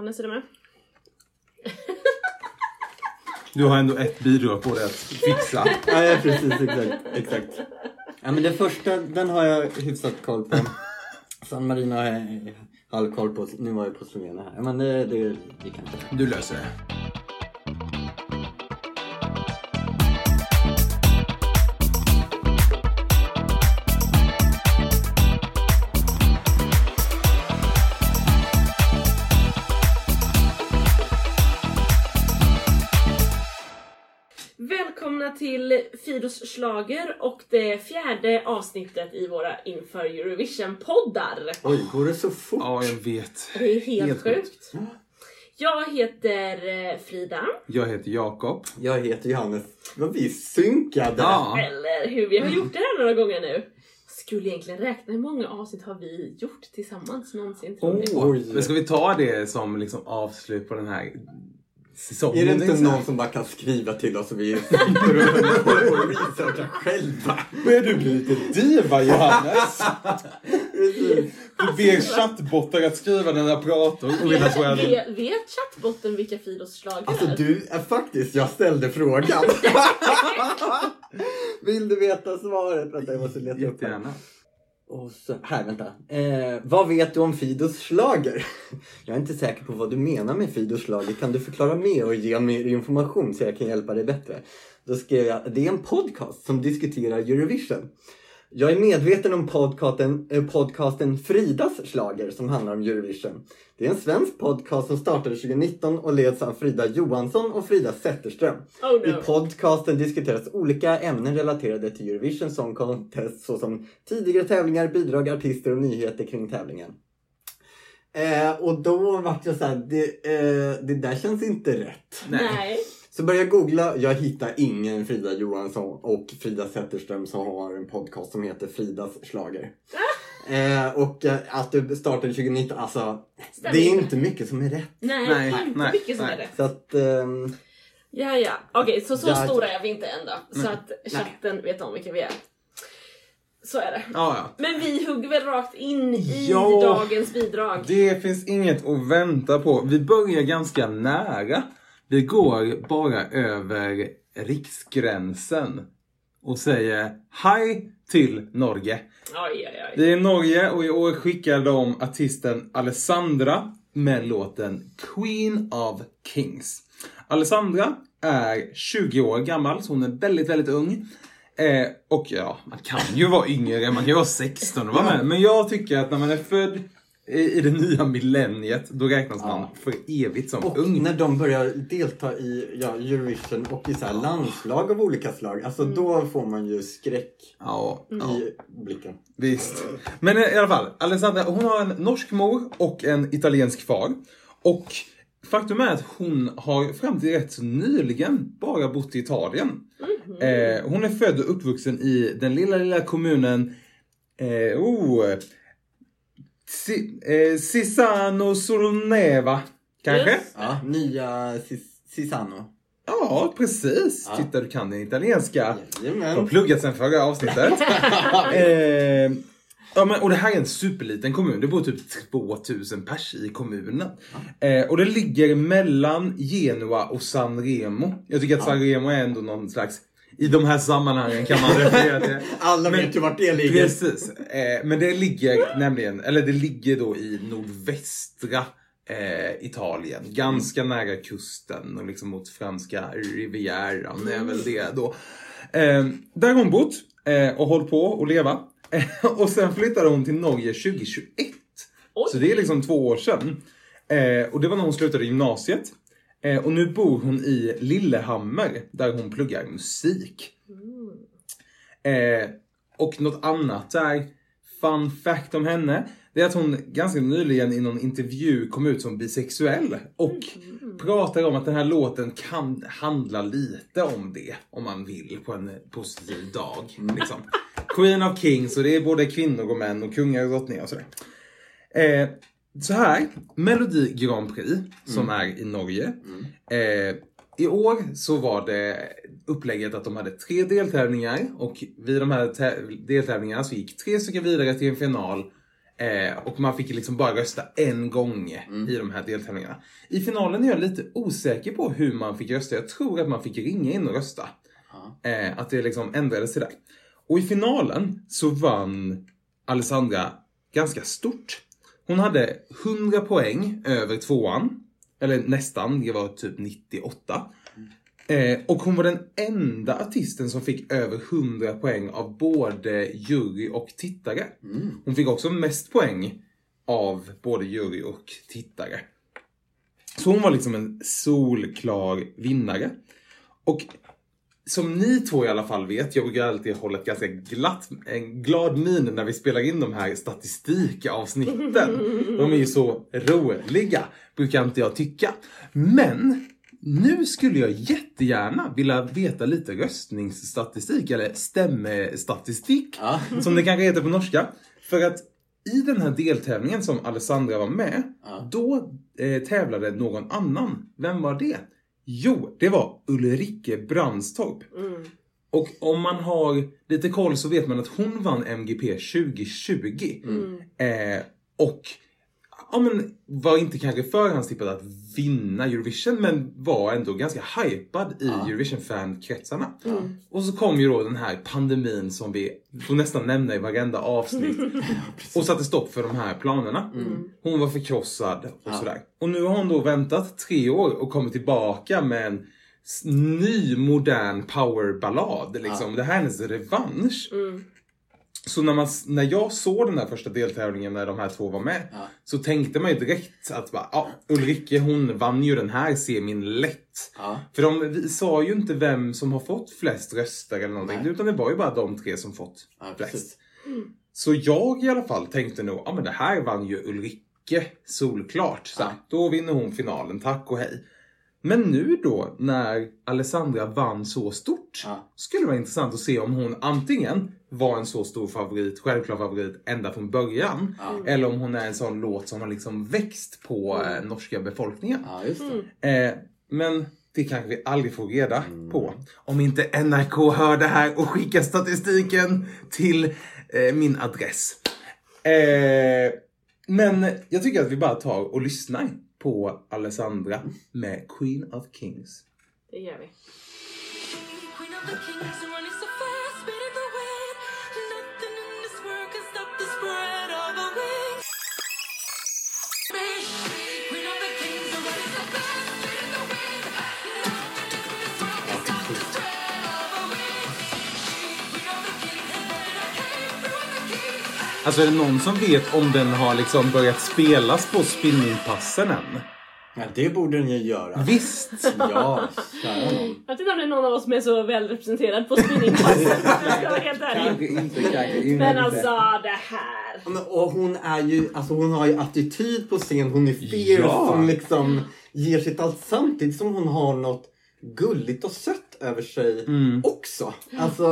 Johannes, är du med? Du har ändå ett bidrag på det att fixa. Ja, ja precis, exakt, exakt. Ja men den första, den har jag hyfsat koll på. San Marino har jag halvkoll på. Nu var jag på Slovenia här. Men det, det gick inte. Du löser det. Till Fidos slager och det fjärde avsnittet i våra inför Eurovision-poddar. Oj, går det så fort? Ja, jag vet. Det är helt, Helt sjukt. Jag heter eh, Frida, Jag heter Jakob. Jag heter Johannes. Vad vi synkade! Ja. eller hur? Vi har gjort det här några gånger nu. Skulle egentligen räkna hur många avsnitt har vi gjort tillsammans någonsin tror. Men ska vi ta det som liksom avslut på den här säsongen? Är det inte någon som bara kan skriva till oss och vi sitter och håller på och researchar själva? Börjar du bli lite diva Johannes? Du ber chattbottar att skriva när jag pratar och vill Vet, chattbotten vilka Fidos slager Alltså är? du, är faktiskt, jag ställde frågan. Vill du veta svaret? Vänta, jag måste leta upp det. Och så, här, vänta. Eh, vad vet du om Fidos slager? Jag är inte säker på vad du menar med Fidos slager. Kan du förklara mer och ge mer information så jag kan hjälpa dig bättre? Då skrev jag, det är en podcast som diskuterar Eurovision. Jag är medveten om podcasten, eh, podcasten Fridas slager som handlar om Eurovision. Det är en svensk podcast som startade 2019 och leds av Frida Johansson och Frida Zetterström. Oh I no. podcasten diskuteras olika ämnen relaterade till Eurovision Song Contest såsom tidigare tävlingar, bidrag, artister och nyheter kring tävlingen. Eh, och då vart jag såhär, det, eh, det där känns inte rätt. Nej. Så började jag googla, jag hittar ingen Frida Johansson och Frida Zetterström som har en podcast som heter Fridas slager. eh, och eh, att det startade 2019, alltså Stämmer det är inte. mycket som är rätt. Nej, Nej, inte nej, mycket som nej. är rätt. Så att, ehm, Ja, ja. Okej, så så Ja, stora är vi inte än då. Så Nej. att chatten vet om vilka vi är. Så är det. Ja, ja. Men vi hugger väl rakt in i Ja. dagens bidrag. Det finns inget att vänta på. Vi börjar ganska nära. Vi går bara över riksgränsen och säger hej till Norge. Oj, oj, oj. Det är Norge och i år skickar de artisten Alessandra med låten Queen of Kings. Alessandra är 20 år gammal, så hon är väldigt, väldigt ung. Eh, och ja, man kan ju vara yngre, man kan ju vara 16 och vara med. Men jag tycker att när man är född i, det nya millenniet, då räknas man för evigt som Och ung. när de börjar delta i ja, Eurovision och i så här landslag av olika slag, alltså då får man ju skräck Ja, ja. i blicken. Visst. Men i alla fall, Alessandra hon har en norsk mor och en italiensk far. Och faktum är att hon har fram till rätt så nyligen bara bott i Italien. Eh, hon är född och uppvuxen i den lilla, lilla kommunen eh, oh, Si, eh, Sisano Solneva. Kanske? Yes. Ja, nya Cis- Cisano. Ja, precis. Ja. Titta, du kan den italienska. Jag har Jajamän. pluggat sen förra avsnittet. eh, ja, men, och det här är en superliten kommun. Det bor typ 2000 pers i kommunen. Eh, och det ligger mellan Genua och San Remo. Jag tycker att San Remo är ändå någon slags... I de här sammanhangen kan man referera till. Alla Men- vet ju vart det ligger. Precis. Eh, men det ligger nämligen, eller det ligger då i nordvästra eh, Italien. Ganska nära kusten och liksom mot franska rivieran är väl det då. Eh, där hon bott eh, och hållit på och leva. Och sen flyttade hon till Norge 2021. Oj. Så det är liksom två år sedan. Eh, och det var när hon slutade gymnasiet. Eh, och nu bor hon i Lillehammer där hon pluggar musik. Eh, och något annat där, fun fact om henne, det är att hon ganska nyligen i någon intervju kom ut som bisexuell och pratar om att den här låten kan handla lite om det, om man vill, på en positiv dag. Liksom. Queen of Kings, och det är både kvinnor och män och kungar och drottningar och sådär. Eh, så här, Melodi Grand Prix, som är i Norge. Eh, I år så var det upplägget att de hade tre deltävlingar och vid de här tä- deltävlingarna så gick tre stycken vidare till en final Eh, och man fick liksom bara rösta en gång i de här deltävlingarna. I finalen är jag lite osäker på hur man fick rösta. Jag tror att man fick ringa in och rösta. Eh, att det liksom ändrades till det. Och i finalen så vann Alessandra ganska stort. Hon hade 100 poäng över tvåan. Eller nästan, det var typ 98. Eh, och hon var den enda artisten som fick över 100 poäng av både jury och tittare. Hon fick också mest poäng av både jury och tittare. Så hon var liksom en solklar vinnare. Och som ni två i alla fall vet, jag brukar alltid hålla ett ganska glatt, en glad min när vi spelar in de här statistikavsnitten. De är ju så roliga, brukar inte jag tycka. Men nu skulle jag jättegärna vilja veta lite röstningsstatistik, eller stämmestatistik, Ja. som det kanske heter på norska. För att i den här deltävlingen som Alessandra var med, Ja. då eh, tävlade någon annan. Vem var det? Jo, det var Ulrike Brandstorp. Mm. Och om man har lite koll så vet man att hon vann MGP 2020. Eh, och ja, men, var inte kanske förhandstippad att vinna Eurovision men var ändå ganska hypad i Ja. Eurovision-fankretsarna. Och så kom ju då den här pandemin som vi får nästan nämna i varenda avsnitt. och satte stopp för de här planerna. Hon var förkrossad och Ja. sådär. Och nu har hon då väntat tre år och kommit tillbaka med en ny modern powerballad. Liksom. Det här är hennes revansch. Mm. Så när, man, när jag såg den här första deltävlingen när de här två var med Ja. så tänkte man ju direkt att bara, ja, Ulrike hon vann ju den här semin lätt. Ja. För de vi sa ju inte vem som har fått flest röster eller någonting Nej. utan det var ju bara de tre som fått Ja, flest. precis. Så jag i alla fall tänkte nog, ja men det här vann ju Ulrike solklart. Så här, Ja. Då vinner hon finalen, tack och hej. Men nu då när Alessandra vann så stort Ja. skulle det vara intressant att se om hon antingen var en så stor favorit, självklar favorit ända från början. Ja. Eller om hon är en sån låt som har liksom växt på eh, norska befolkningen. Ja, just det. Eh, men det kanske vi aldrig får reda på. Om inte NRK hör det här och skickar statistiken till eh, min adress. Eh, men jag tycker att vi bara tar och lyssnar på Alessandra med Queen of Kings. Det gör vi. Alltså är det någon som vet om den har liksom börjat spelas på spinningpassen än? Ja, det borde den ju göra. Visst! Ja, kära nån. Jag vet inte om det är någon av oss som är så väl representerad på spinningpassen. jag ska vara helt ärlig. inte, kanske inte. Men alltså det här. Ja, men, och hon är ju, alltså hon har ju attityd på scen, hon är fierce Ja. som liksom ger sitt allt samtidigt som hon har något gulligt och sött över sig också. Alltså,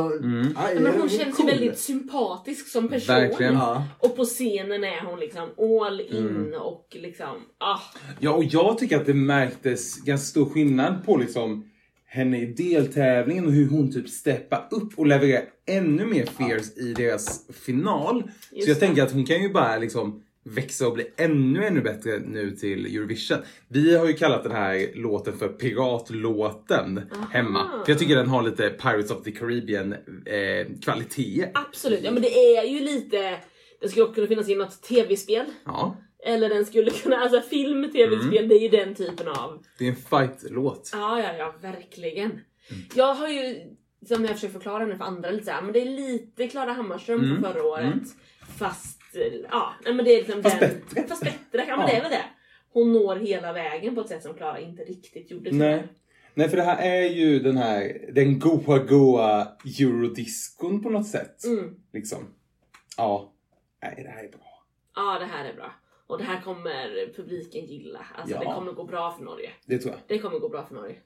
ja, Men hon känns ju cool. väldigt sympatisk som person. Verkligen. Ja. Och på scenen är hon liksom all in och liksom, ah. Ja, och jag tycker att det märktes ganska stor skillnad på liksom henne i deltävlingen och hur hon typ steppade upp och levererade ännu mer fierce i deras final. Just så jag det. tänker att hon kan ju bara liksom växa och bli ännu, ännu bättre nu till Eurovision. Vi har ju kallat den här låten för piratlåten hemma. För jag tycker den har lite Pirates of the Caribbean eh, kvalitet. Absolut, ja men det är ju lite, det skulle också kunna finnas i något tv-spel. Ja, Eller den skulle kunna, alltså film, tv-spel, det är ju den typen av. det är en fight-låt. Ja, ja, ja, verkligen. Jag har ju, som jag försöker förklara nu för andra lite såhär, men det är lite Klara Hammarström Mm. från förra året. Fast, eh, ja, nej, men det är liksom Fast den, bättre. Fast bättre, ja men Ja. det är väl det. Hon når hela vägen på ett sätt som Klara inte riktigt gjorde. Nej. Nej, för det här är ju den här, den goa goa eurodiscon på något sätt. Mm. Liksom. Ja. Nej, det här är bra. Ja, det här är bra. Och det här kommer publiken gilla. Alltså Ja. det kommer gå bra för Norge. Det tror jag. Det kommer gå bra för Norge.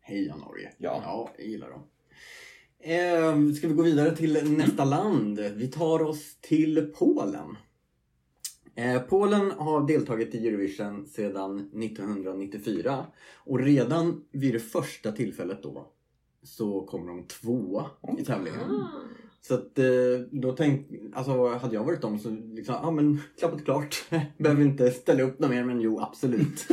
Heja Norge. Ja. ja jag gillar dem. Eh, ska vi gå vidare till nästa land? Vi tar oss till Polen. Eh, Polen har deltagit i Eurovision sedan 1994 och redan vid det första tillfället då så kommer de tvåa i tävlingen. Ah. Så att eh, då tänkte, alltså hade jag varit dem så liksom, ja men klappat klart. Behöver inte ställa upp något mer men jo absolut.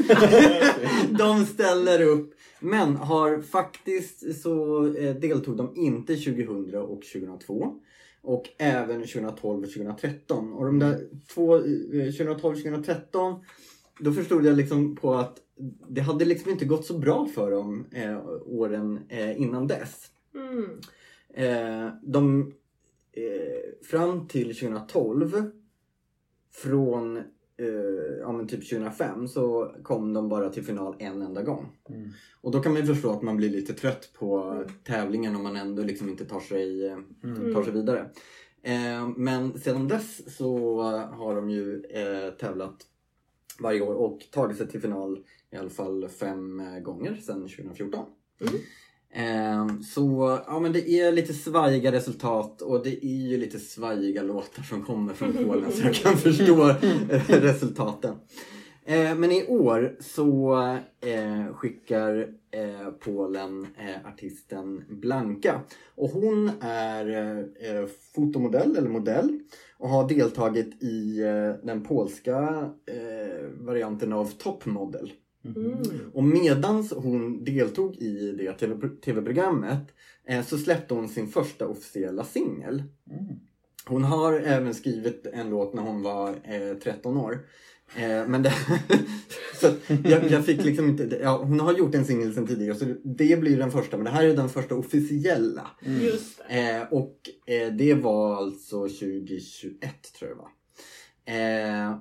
de ställer upp. Men har faktiskt så eh, deltog de inte 2000 och 2002. Och även 2012 och 2013. Och de där två, eh, 2012 och 2013 då förstod jag liksom på att det hade liksom inte gått så bra för dem eh, åren eh, innan dess. Mm. Eh, de, eh, fram till 2012, från eh, ja, men typ 2005 så kom de bara till final en enda gång. Mm. Och då kan man ju förstå att man blir lite trött på Mm. tävlingen om man ändå liksom inte tar sig, eh, Mm. tar sig vidare. Eh, men sedan dess så har de ju eh, tävlat varje år och tagit sig till final i alla fall fem gånger sedan 2014. Mm. Eh, så ja, men det är lite svajiga resultat och det är ju lite svajiga låtar som kommer från Polen så jag kan förstå resultaten. Eh, men i år så eh, skickar eh, Polen eh, artisten Blanka. Och hon är fotomodell eller modell och har deltagit i den polska varianten av Top Model. Mm. Och medans hon deltog i det TV tv-programmet eh, så släppte hon sin första officiella singel. Mm. Hon har även skrivit en låt när hon var eh, 13 år. Eh, men det, så jag, jag fick liksom inte, ja, hon har gjort en singel sedan tidigare så det blir den första men det här är den första officiella. Just det. Eh, och eh, det var alltså 2021 tror jag det var. Eh,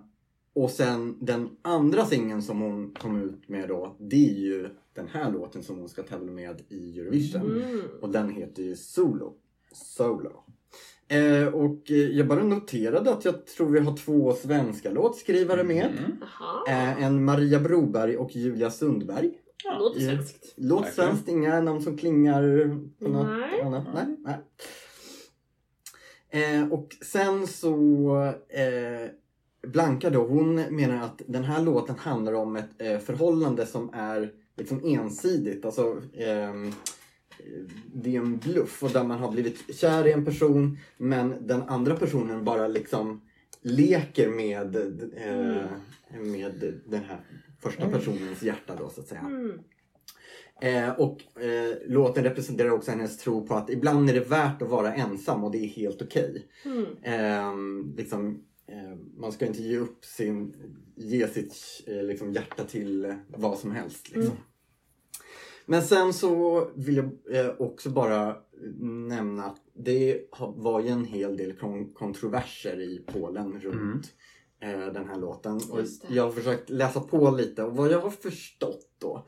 och sen den andra singeln som hon kom ut med då, det är ju den här låten som hon ska tävla med i Eurovision. Mm. Och den heter ju Solo. Solo. Eh, och eh, jag bara noterade att jag tror vi har två svenska låtskrivare med. Mm. Eh, en Maria Broberg och Julia Sundberg. Det låter Ja. svenskt. Låt Verkligen. svenskt, inga namn som klingar på något Nej. annat. Nej. nej. Eh, och sen så eh, Blanka då, hon menar att den här låten handlar om ett eh, förhållande som är liksom ensidigt. Alltså ehm, det är en bluff och där man har blivit kär i en person men den andra personen bara liksom leker med, eh, med den här första personens hjärta då så att säga. Mm. Eh, och eh, låten representerar också hennes tro på att ibland är det värt att vara ensam och det är helt okej. Mm. Eh, liksom, eh, man ska inte ge upp sin, ge sitt eh, liksom, hjärta till eh, vad som helst. Liksom. Mm. Men sen så vill jag eh, också bara nämna att det var ju en hel del kon- kontroverser i Polen runt eh, den här låten. Och jag har försökt läsa på lite och vad jag har förstått då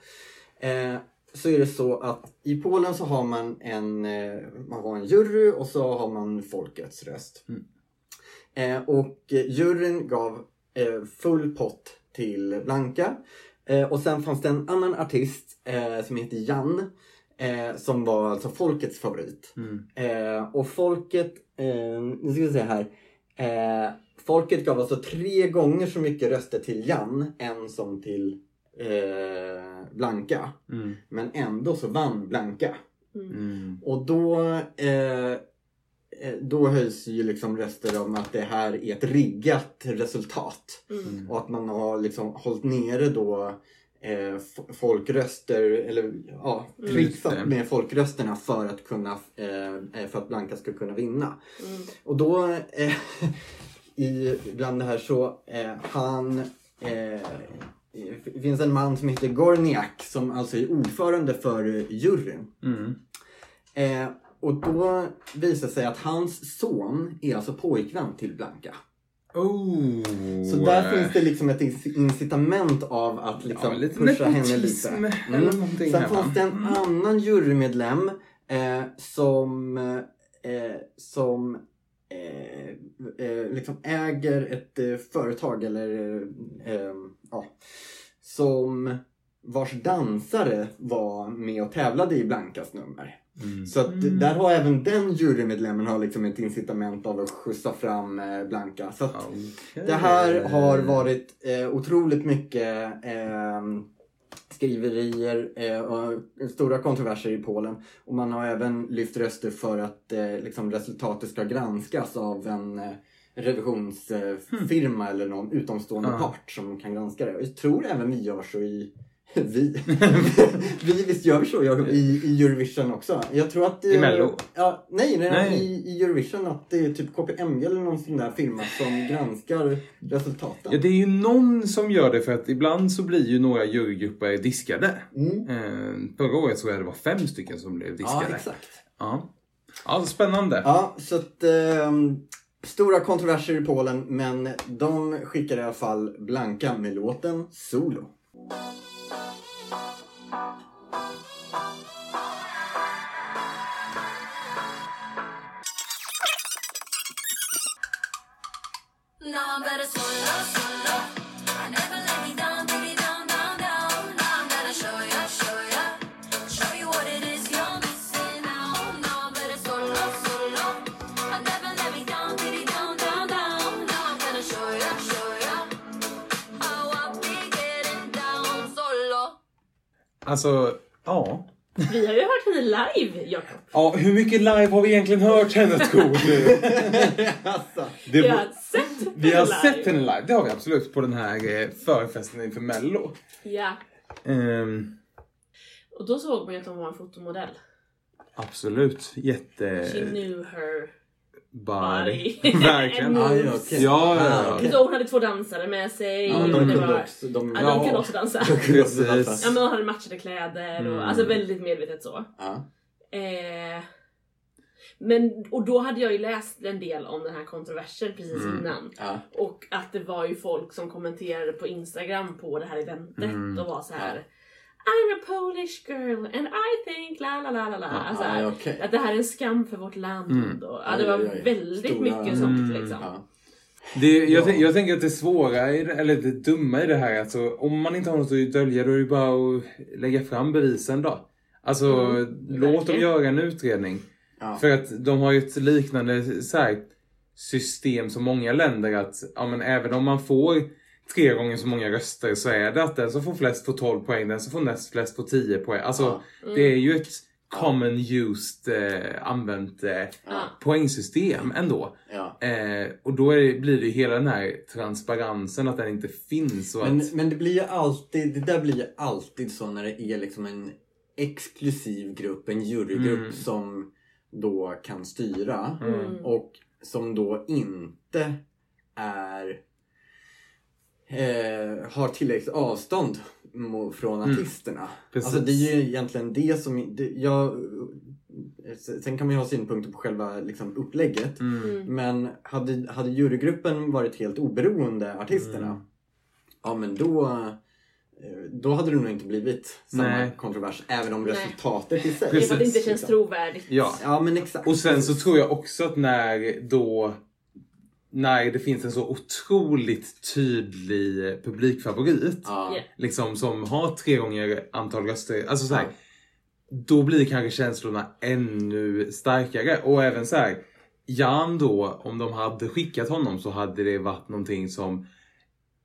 eh, så är det så att i Polen så har man en, eh, man har en jury och så har man folkets röst. Mm. Eh, och juryn gav eh, full pott till Blanka. Eh, och sen fanns det en annan artist eh, som heter Jan. Eh, som var alltså folkets favorit. Mm. Eh, och folket, nu ska vi se här. Folket gav alltså tre gånger så mycket röster till Jan än som till Blanka. Mm. Men ändå så vann Blanka. Mm. Och då, då höjs ju liksom röster om att det här är ett riggat resultat. Mm. Och att man har liksom hållit nere då eh, folkröster, eller ja, Mm. trixat med folkrösterna för att kunna, eh, eh, för att Blanka ska kunna vinna. Mm. Och då, eh, i, bland det här så, eh, han, eh, finns en man som heter Gorniak som alltså är ordförande för eh, juryn. Mm. Och då visar det sig att hans son är alltså pojkvän till Blanka. Oh. Så där finns det liksom ett inc- incitament av att liksom ja, lite pusha henne lite. någonting Sen här, fanns det en Mm. annan jurymedlem eh, som, eh, som eh, eh, liksom äger ett eh, företag eller eh, ja, som vars dansare var med och tävlade i Blankas nummer. Mm. Så att där har även den jurymedlemmen har liksom ett incitament av att skjutsa fram eh, Blanka. Så att Okej. det här har varit eh, otroligt mycket eh, skriverier eh, och stora kontroverser i Polen. Och man har även lyft röster för att eh, liksom resultatet ska granskas av en eh, revisionsfirma eller någon utomstående Ja. part som kan granska det. Och Jag tror även vi gör så i vi, vi visst gör vi så jag, i, i Eurovision också. Jag tror att... I Mello? Ja, nej, nej, Nej. I, i Eurovision att det är typ KPMG eller någon sån där firma som granskar resultaten. Ja, det är ju någon som gör det för att ibland så blir ju några jurygrupper diskade. Mm. Eh, förra året tror jag det var fem stycken som blev Ja, diskade. exakt. Ja, ja spännande. Ja, så att ehm, stora kontroverser i Polen, men de skickar i alla fall Blanka med låten Solo. No, I'm better solo, solo. Alltså, ja. Vi har ju hört henne live, Jakob. Ja, hur mycket live har vi egentligen hört henne Tor nu? alltså. Det Vi har sett vi har henne sett live. henne live, det har vi absolut på den här eh, förfesten inför mello. Ja. Ehm, Och då såg man ju att hon var en fotomodell. absolut, jätte... She knew her Body. Verkligen. And Ah, ja. Ja, ja, ja. okej. Så hon hade två dansare med sig. Ja, och de kunde var... också. De, Ja, de kunde också dansa. de kunde också dansa. Ja men de hade matchade kläder och Mm. alltså väldigt medvetet så. Ja. Eh, men, och då hade jag ju läst en del om den här kontroversen precis Mm. innan. Ja. Och att det var ju folk som kommenterade på Instagram på det här eventet Mm. och var så här. I'm a Polish girl and I think la la la la la. Alltså, Ah, okej. Att det här är en skam för vårt land. Mm. Och, ja, det var Oj, oj, oj. väldigt Stora- mycket sånt Mm. liksom. Ja. Det, jag, Ja. jag tänker att det svåra, i eller det dumma i det här, alltså, om man inte har något att dölja då är det bara att lägga fram bevisen då. Alltså, Mm, låt dem göra en utredning. Ja. För att de har ju ett liknande så här, system som många länder att ja, men även om man får tre gånger så många röster så är det att den som får flest får 12 poäng, den som får näst flest får 10 poäng. Alltså. Mm. det är ju ett common used eh, använt eh, Ja. poängsystem ändå. Ja. Eh, och då det, blir det hela den här transparensen att den inte finns. Men, att, men det blir ju alltid, det där blir ju alltid så när det är liksom en exklusiv grupp, en jurygrupp Mm. som då kan styra Mm. och som då inte är eh, har tillräckligt avstånd från Mm. artisterna. Precis. Alltså det är ju egentligen det som... Det, jag, sen kan man ju ha synpunkter på själva liksom, upplägget. mm, Mm. Men hade, hade jurygruppen varit helt oberoende artisterna, Mm. ja men då, eh, då hade det nog inte blivit samma Nej. kontrovers. Även om Nej. resultatet i sig. Det det inte känns trovärdigt. ja. Ja men exakt. Och sen så tror jag också att när då när det finns en så otroligt tydlig publikfavorit Ja. Ja. liksom som har tre gånger antal röster. Alltså så här, Ja. Då blir kanske känslorna ännu starkare. Och även så här, Jan då, om de hade skickat honom så hade det varit någonting som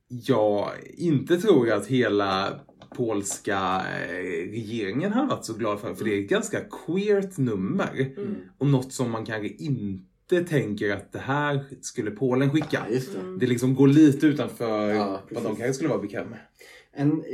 jag inte tror att hela polska eh, regeringen hade varit så glad för. För det är ett ganska queert nummer. Mm. Och något som man kanske inte tänker att det här skulle Polen skicka. Ja, just det. Mm. Det liksom går lite utanför Ja, vad de kanske skulle vara bekväma med. En,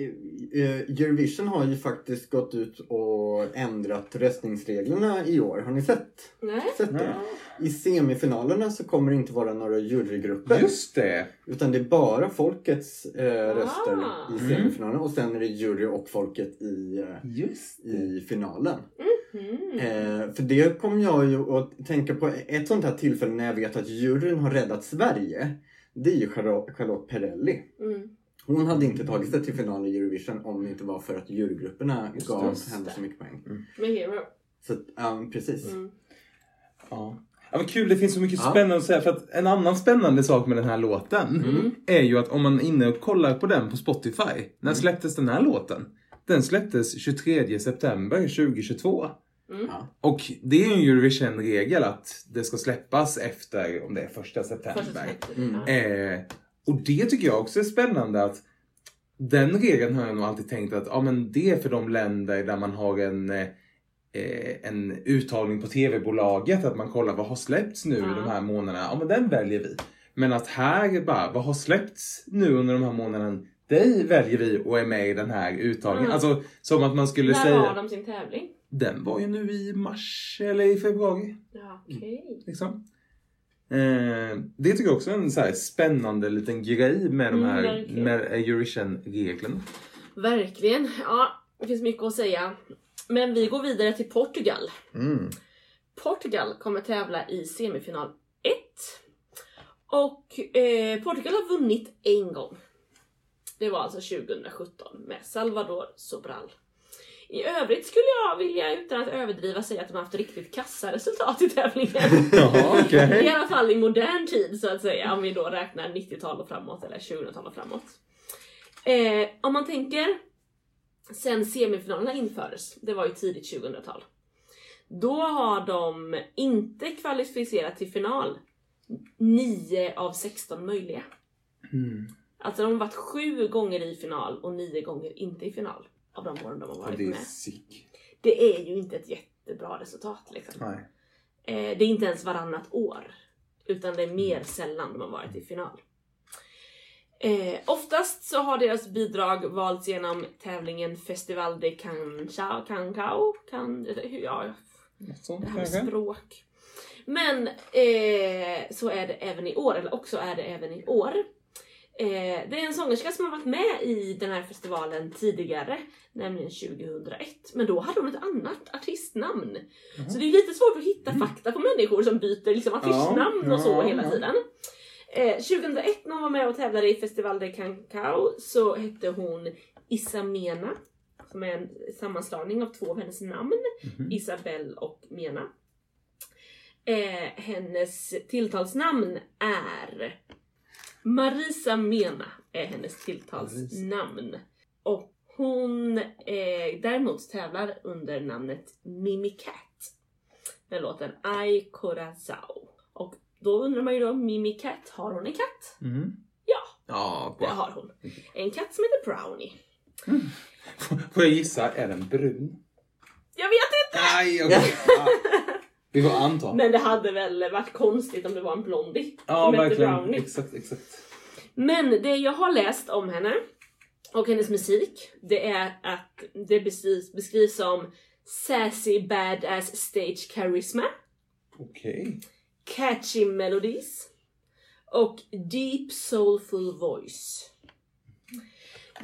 eh, Eurovision har ju faktiskt gått ut och ändrat röstningsreglerna i år. Har ni sett, Nej. sett det? I semifinalerna så kommer det inte vara några jurygrupper. Just det! Utan det är bara folkets eh, röster Ah. i Mm. semifinalen och sen är det jury och folket i, eh, Just i finalen. Mm. Eh, för det kom jag ju att tänka på ett sånt här tillfälle när jag vet att juryn har räddat Sverige. Det är ju Charlotte, Charlotte Perrelli. Mm. Hon hade inte tagit sig till final i Eurovision om det inte var för att jurygrupperna Just gav det. henne så mycket poäng. Med Hero. Så ja, precis. Mm. Ja. Ja, vad kul, det finns så mycket Ja. spännande att säga. För att en annan spännande sak med den här låten Mm. är ju att om man är inne och kollar på den på Spotify. När släpptes den här låten? Den släpptes 23 september 2022. Mm. Och det är ju en Eurovision-regel att det ska släppas efter, om det är första september. Första sättet. Mm. Eh, och det tycker jag också är spännande att den regeln har jag nog alltid tänkt att ja, men det är för de länder där man har en, eh, en uttagning på tv-bolaget. Att man kollar vad har släppts nu Ja. de här månaderna. Ja men den väljer vi. Men att här bara, vad har släppts nu under de här månaderna? Det väljer vi och är med i den här uttagningen. Ja. Alltså som att man skulle När säga. har de sin tävling? Den var ju nu i mars eller i februari. Ja, okej. Liksom. Eh, det tycker jag också är en så spännande liten grej med de Mm, här med Eurovision-reglerna. Verkligen. Ja, det finns mycket att säga. Men vi går vidare till Portugal. Mm. Portugal kommer tävla i semifinal 1. Och eh, Portugal har vunnit en gång. Det var alltså 2017 med Salvador Sobral. I övrigt skulle jag vilja, utan att överdriva, säga att de har haft riktigt kassa resultat i tävlingen. Jaha, okej. I alla fall i modern tid så att säga, om vi då räknar 90-tal och framåt eller 2000-tal och framåt. Eh, om man tänker sen semifinalerna infördes, det var ju tidigt 2000-tal. Då har de inte kvalificerat till final 9 av 16 möjliga. Mm. Alltså de har varit sju gånger i final och nio gånger inte i final. Av de åren de har varit det är med. sick. Det är ju inte ett jättebra resultat liksom. Nej. Eh, det är inte ens varannat år. Utan det är mer sällan de har varit i final. Eh, oftast så har deras bidrag valts genom tävlingen Festival de Cancao, kan, hur- ja, det här med språk. Men eh, så är det även i år, eller också är det även i år. Eh, det är en sångerska som har varit med i den här festivalen tidigare, nämligen 2001. Men då hade hon ett annat artistnamn. Så det är lite svårt att hitta fakta på människor som byter liksom artistnamn och så ja, hela ja. tiden. Eh, 2001 när hon var med och tävlade i Festival de Cancao så hette hon Isamena. Som är en sammanslagning av två av hennes namn. Mhm. Isabelle och Mena. Eh, hennes tilltalsnamn är Marisa Mena är hennes tilltalsnamn. Och hon eh, däremot tävlar under namnet Mimi Cat. Med låten Ay Corazao. Och då undrar man ju då, Mimi Cat, har hon en katt? Mm. Ja, Ja, det har hon. En katt som heter Brownie. Får jag gissa, är den brun? Jag vet inte! Nej, okej. Vi får anta. Men det hade väl varit konstigt om det var en blondie Ja, som hette. Brownie. Exakt, exakt. Men det jag har läst om henne och hennes musik, det är att det beskrivs, beskrivs som sassy badass stage charisma, Okej. catchy melodies och deep soulful voice.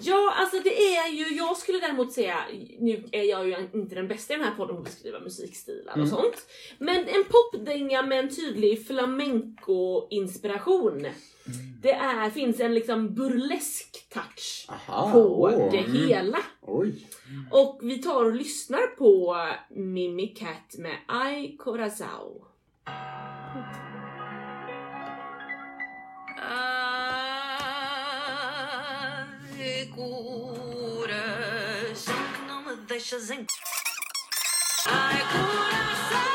Ja, alltså det är ju, jag skulle däremot säga, nu är jag ju inte den bästa i den här podden på att beskriva musikstilar och Mm. sånt. Men en popdänga med en tydlig flamenco-inspiration. Det är, finns en liksom burlesk touch Aha, på åh, det mm. hela. Oj. Och vi tar och lyssnar på Mimi Cat med Ay Corazao. Coração que não me deixas em. Ai, coração.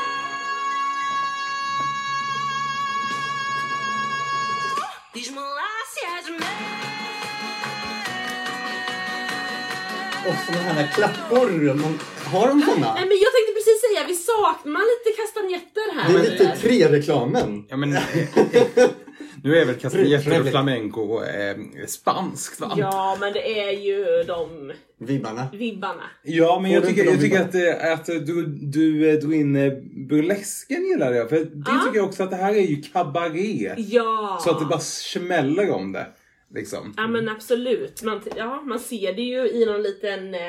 Diz-me lá se és meu. Och sådana här klappor. Man, har de såna? Nej men jag tänkte precis säga, vi saknar lite kastanjetter här. Det är lite tre-reklamen. Ja, men... nu är väl castanjetter och flamenco eh, spanskt va? Ja men det är ju de Vibbarna. vibbarna. Ja, men jag tycker, jag tycker att, eh, att du, du eh, drog in eh, burlesken gillar jag. För det Ja. tycker jag också att det här är ju kabaré. Ja! Så att det bara smäller om det. Liksom. Ja men absolut. Man, ja, man ser det ju i någon liten eh,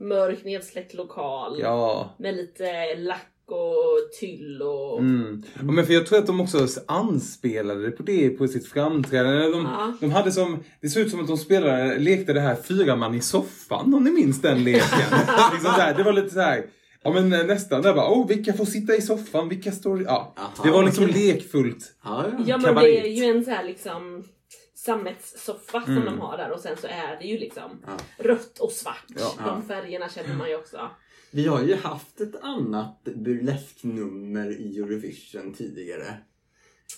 mörk nedsläckt lokal. Ja. Med lite lack och tyll och... Mm. Ja, men för jag tror att de också anspelade på det på sitt framträdande. De, Ja. de hade som, det såg ut som att de spelade, lekte det här fyra man i soffan om ni minns den leken. liksom så här, det var lite så här. Ja men nästan där bara, oh vilka får sitta i soffan, vilka står... Ja. Aha, det var liksom lekfullt. Ja, ja. Ja men det är ju en så här liksom sammetssoffa som Mm. de har där och sen så är det ju liksom Ja. rött och svart. Ja. De färgerna känner man ju också. Vi har ju haft ett annat burlesknummer i Eurovision tidigare.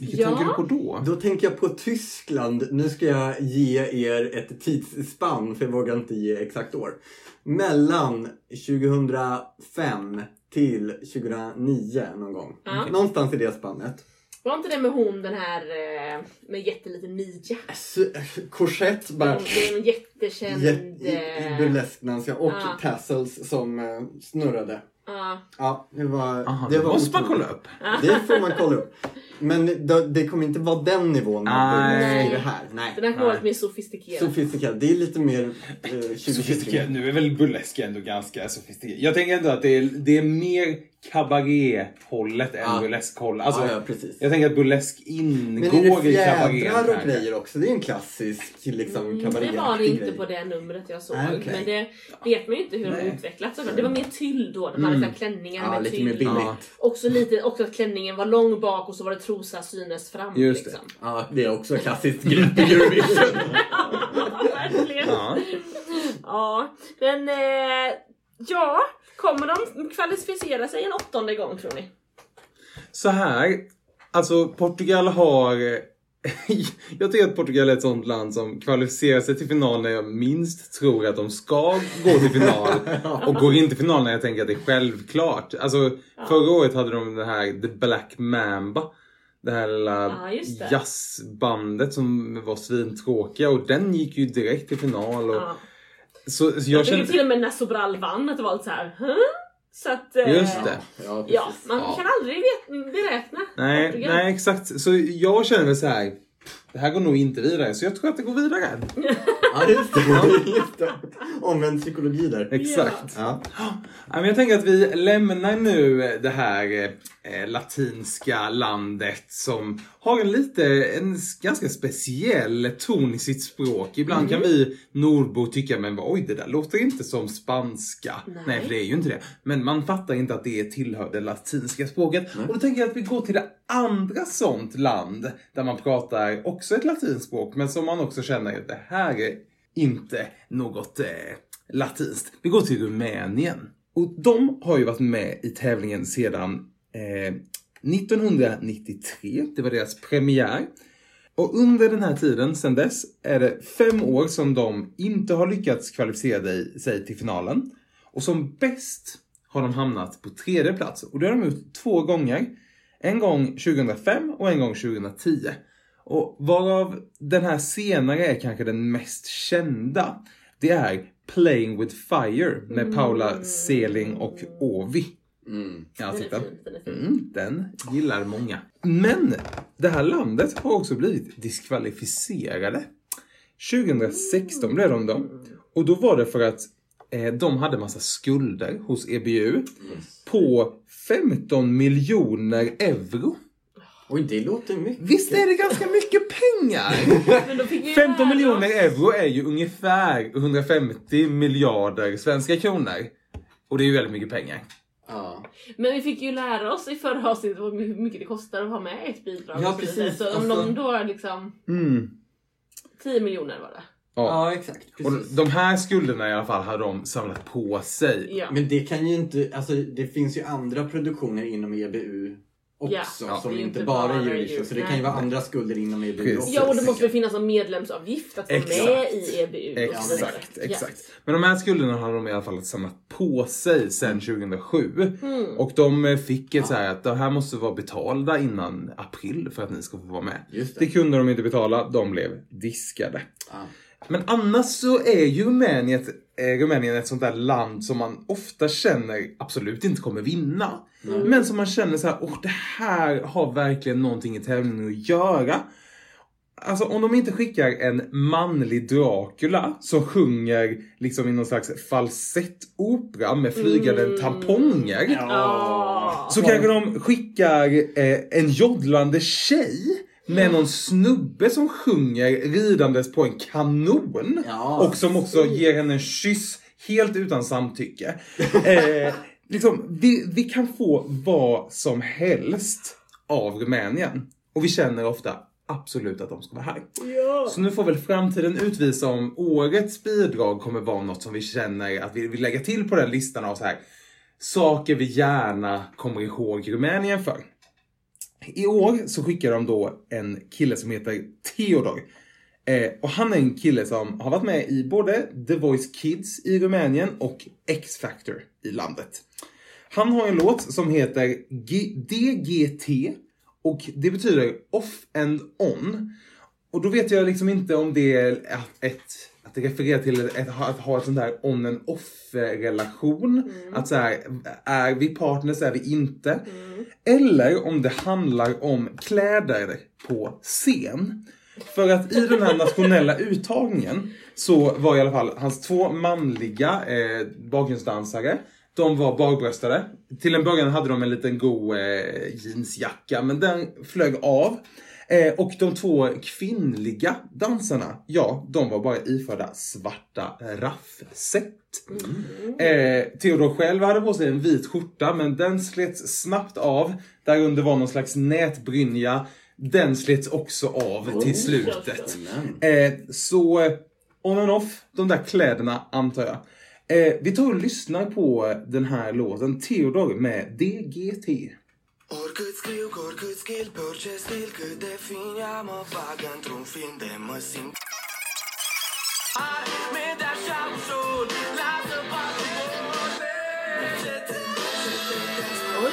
Vilket Ja. tänker du på då? Då tänker jag på Tyskland. Nu ska jag ge er ett tidsspann, för jag vågar inte ge exakt år. Mellan 2005 till 2009 någon gång. Ja. Någonstans i det spannet. Var inte det med hon den här eh, med jätteliten midja? S- Korsett bara... Det är en jättekänd... Jätte, i, i eh, burleskdanska och Ja. tassels som eh, snurrade. ja. Ja, det var... Aha, det var måste man otroligt. kolla upp. Det får man kolla upp. Men det, det kommer inte vara den nivån man Nej. det här. Nej. Den här kommer vara lite mer sofistikerad. Sofistikerad. Det är lite mer eh, 2020. Sofistikerad. Nu är väl burlesk ändå ganska sofistikerad. Jag tänker ändå att det är, det är mer kabarethållet än Ja. burleskhållet. Alltså, ja, ja, precis. Jag tänker att burlesk Men ingår är det i kabareten. fjädrar och grejer också? Det är en klassisk liksom, Mm, kabaré det var det inte på det numret jag såg. Nej, okej. Men det vet man ju inte hur de Nej. utvecklats. såklart. Det var mer tyll då. De hade Mm. klänningar Ja, med lite tyll. mer billigt. Ja. Också lite också att klänningen var lång bak och så var det trosa synes fram. Just det. liksom. Ja, det är också klassiskt grepp i Eurovision. Verkligen. Ja. Ja, men eh, ja, kommer de kvalificera sig en åttonde gång tror ni? Så här, alltså Portugal har... jag tycker att Portugal är ett sånt land som kvalificerar sig till final när jag minst tror att de ska gå till final. och går inte till final när jag tänker att det är självklart. Alltså förra året hade de det här The Black Mamba. Det här lilla Ja, det. jazzbandet som var svintråkiga och den gick ju direkt till final. Och, Ja. Så, så Jag jag tycker känner... till och med när Sobral vann att det var lite så här. Huh? Så att... eh, Just det. Ja. Ja, man Ja. kan aldrig beräkna. Nej, Portugal. nej exakt. Så jag känner så här. Det här går nog inte vidare, så jag tror att det går vidare. Ja, just det. Just det. Omvänd psykologi där. Exakt. Ja. Ja, men jag tänker att vi lämnar nu det här eh, latinska landet som har en lite, en ganska speciell ton i sitt språk. Ibland kan vi nordbor tycka, men oj det där låter inte som spanska. Nej. Nej. för det är ju inte det. Men man fattar inte att det tillhör det latinska språket. Och då tänker jag att vi går till det andra sånt land där man pratar också ett latinskt språk, men som man också känner att det här är inte något eh, latinskt. Vi går till Rumänien. Och de har ju varit med i tävlingen sedan eh, 1993. Det var deras premiär. Och under den här tiden, sedan dess, är det fem år som de inte har lyckats kvalificera sig till finalen. Och som bäst har de hamnat på tredje plats. Och det har de gjort två gånger. En gång 2005 och en gång 2010. Och varav den här senare är kanske den mest kända. Det är Playing with Fire med Paula Seling och Ovi. Mm. Den är fin, den är fin. Mm, den gillar många. Men det här landet har också blivit diskvalificerade. 2016 blev de då. Och då var det för att eh, de hade massa skulder hos EBU på 15 miljoner euro. Oj, det låter mycket. Visst är det ganska mycket pengar? Men då fick vi 15 lära miljoner euro är ju ungefär 150 miljarder svenska kronor. Och det är ju väldigt mycket pengar. Ja. Men vi fick ju lära oss i förra avsnittet vad- hur mycket det kostar att ha med ett bidrag. Ja, och så precis. Så om Alltså- de då liksom... Mm. 10 miljoner var det. Ja. ja, exakt. Och Precis. de här skulderna i alla fall har de samlat på sig. Ja. Men det kan ju inte, alltså det finns ju andra produktioner inom EBU också Ja, som är inte bara är Eurovision. Så det kan ju vara andra skulder inom EBU Precis. också. Ja, och det måste väl finnas en medlemsavgift att vara Exakt. med i EBU. Exakt, Ja. exakt. Men de här skulderna har de i alla fall samlat på sig sedan 2007. Mm. Och de eh, fick ett så här att det här måste vara betalda innan april för att ni ska få vara med. Just Det det. kunde de inte betala, de blev diskade. Ja. Men annars så är ju Rumänien ett, eh, Rumänien ett sånt där land som man ofta känner absolut inte kommer vinna. Men som man känner så här, åh det här har verkligen någonting i tävlingen att göra. Alltså om de inte skickar en manlig Dracula som sjunger liksom i någon slags falsettopera med flygande tamponger. Ja. Så kanske de skickar eh, en joddlande tjej med någon snubbe som sjunger ridandes på en kanon. Ja. Och som också ger henne en kyss helt utan samtycke. Eh, liksom, vi, vi kan få vad som helst av Rumänien. Och vi känner ofta absolut att de ska vara här. Så nu får väl framtiden utvisa om årets bidrag kommer vara något som vi känner att vi vill lägga till på den listan av så här saker vi gärna kommer ihåg Rumänien för i år så skickar de då en kille som heter Theodor. Eh, och han är en kille som har varit med i både The Voice Kids i Rumänien och X-Factor i landet. Han har en låt som heter G- DGT och det betyder off and on. Och då vet jag liksom inte om det är ett, att det refererar till ett, att ha ett sånt där on and off relation. Att så här, är vi partners, är vi inte? Eller om det handlar om kläder på scen. För att i den här nationella uttagningen så var i alla fall hans två manliga eh, bakgrundsdansare de var barbröstade. Till en början hade de en liten god eh, jeansjacka men den flög av. Eh, och de två kvinnliga dansarna, ja, de var bara iförda svarta raffset. Eh, Theodor själv hade på sig en vit skjorta men den slets snabbt av. Där under var någon slags nätbrynja. Den slets också av till slutet. Eh, så on and off, de där kläderna antar jag. Eh, vi tar och lyssnar på den här låten, Theodor med DGT cât scriu, cu oricât skill, pe orice stil Cât de fin ea mă bagă într-un film de mă simt Mi de așa ușor, lasă Oj.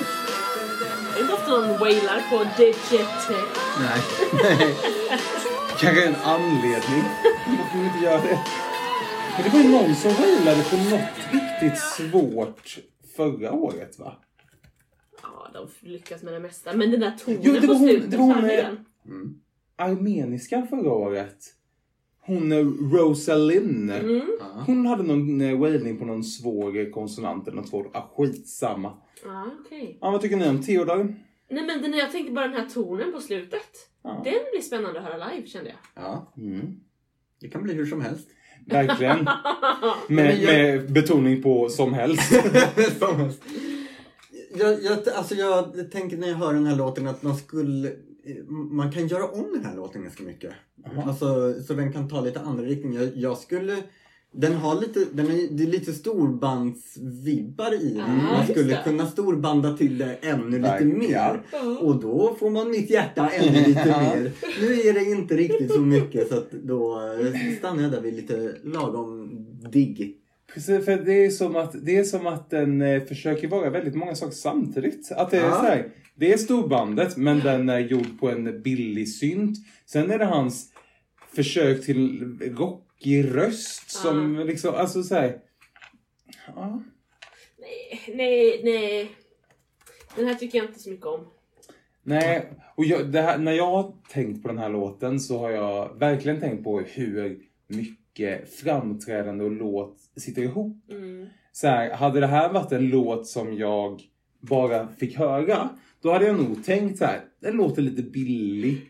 Det är inte ofta någon wailar på DGT. Nej. Kanske en anledning varför vi inte göra det. Men det var ju någon som wailade på något riktigt svårt förra året va? Ja, de lyckas med det mesta. Men den där tonen Jo, det var på hon- slutet. det var hon med- den? Armeniska förra året. Hon Rosalind. Mm. Hon hade någon eh, wailning på någon svår konsonant eller något svårt. Ah, skitsamma. Ja, okej. Ja, vad tycker ni om Theodor? Nej men den, jag tänkte bara den här tonen på slutet. Ja. Den blir spännande att höra live kände jag. Ja, Mm. det kan bli hur som helst. Verkligen. med, jag- med betoning på som helst. Som helst. Jag, jag, alltså jag tänker när jag hör den här låten att man skulle man kan göra om den här låten ganska mycket. Alltså, så den kan ta lite andra riktningar. Jag, jag skulle den har lite, den är, det är lite storbandsvibbar i den. Ja, man skulle det. kunna storbanda till det ännu lite Verkligen. mer. Ja. Och då får man mitt hjärta ännu lite mer. Nu är det inte riktigt så mycket så att då stannar jag där vid lite lagom digg. Precis, för det är som att, det är som att den eh, försöker vara väldigt många saker samtidigt. Att det är så här, det är storbandet men den är gjord på en billig synt. Sen är det hans försök till rockig röst som liksom, alltså så här, ja. Nej, nej, nej. Den här tycker jag inte så mycket om. Nej, och jag, det här, när jag har tänkt på den här låten så har jag verkligen tänkt på hur mycket framträdande och låt sitter ihop. Mm. Så här, hade det här varit en låt som jag bara fick höra, då hade jag nog tänkt så här, den låter lite billig,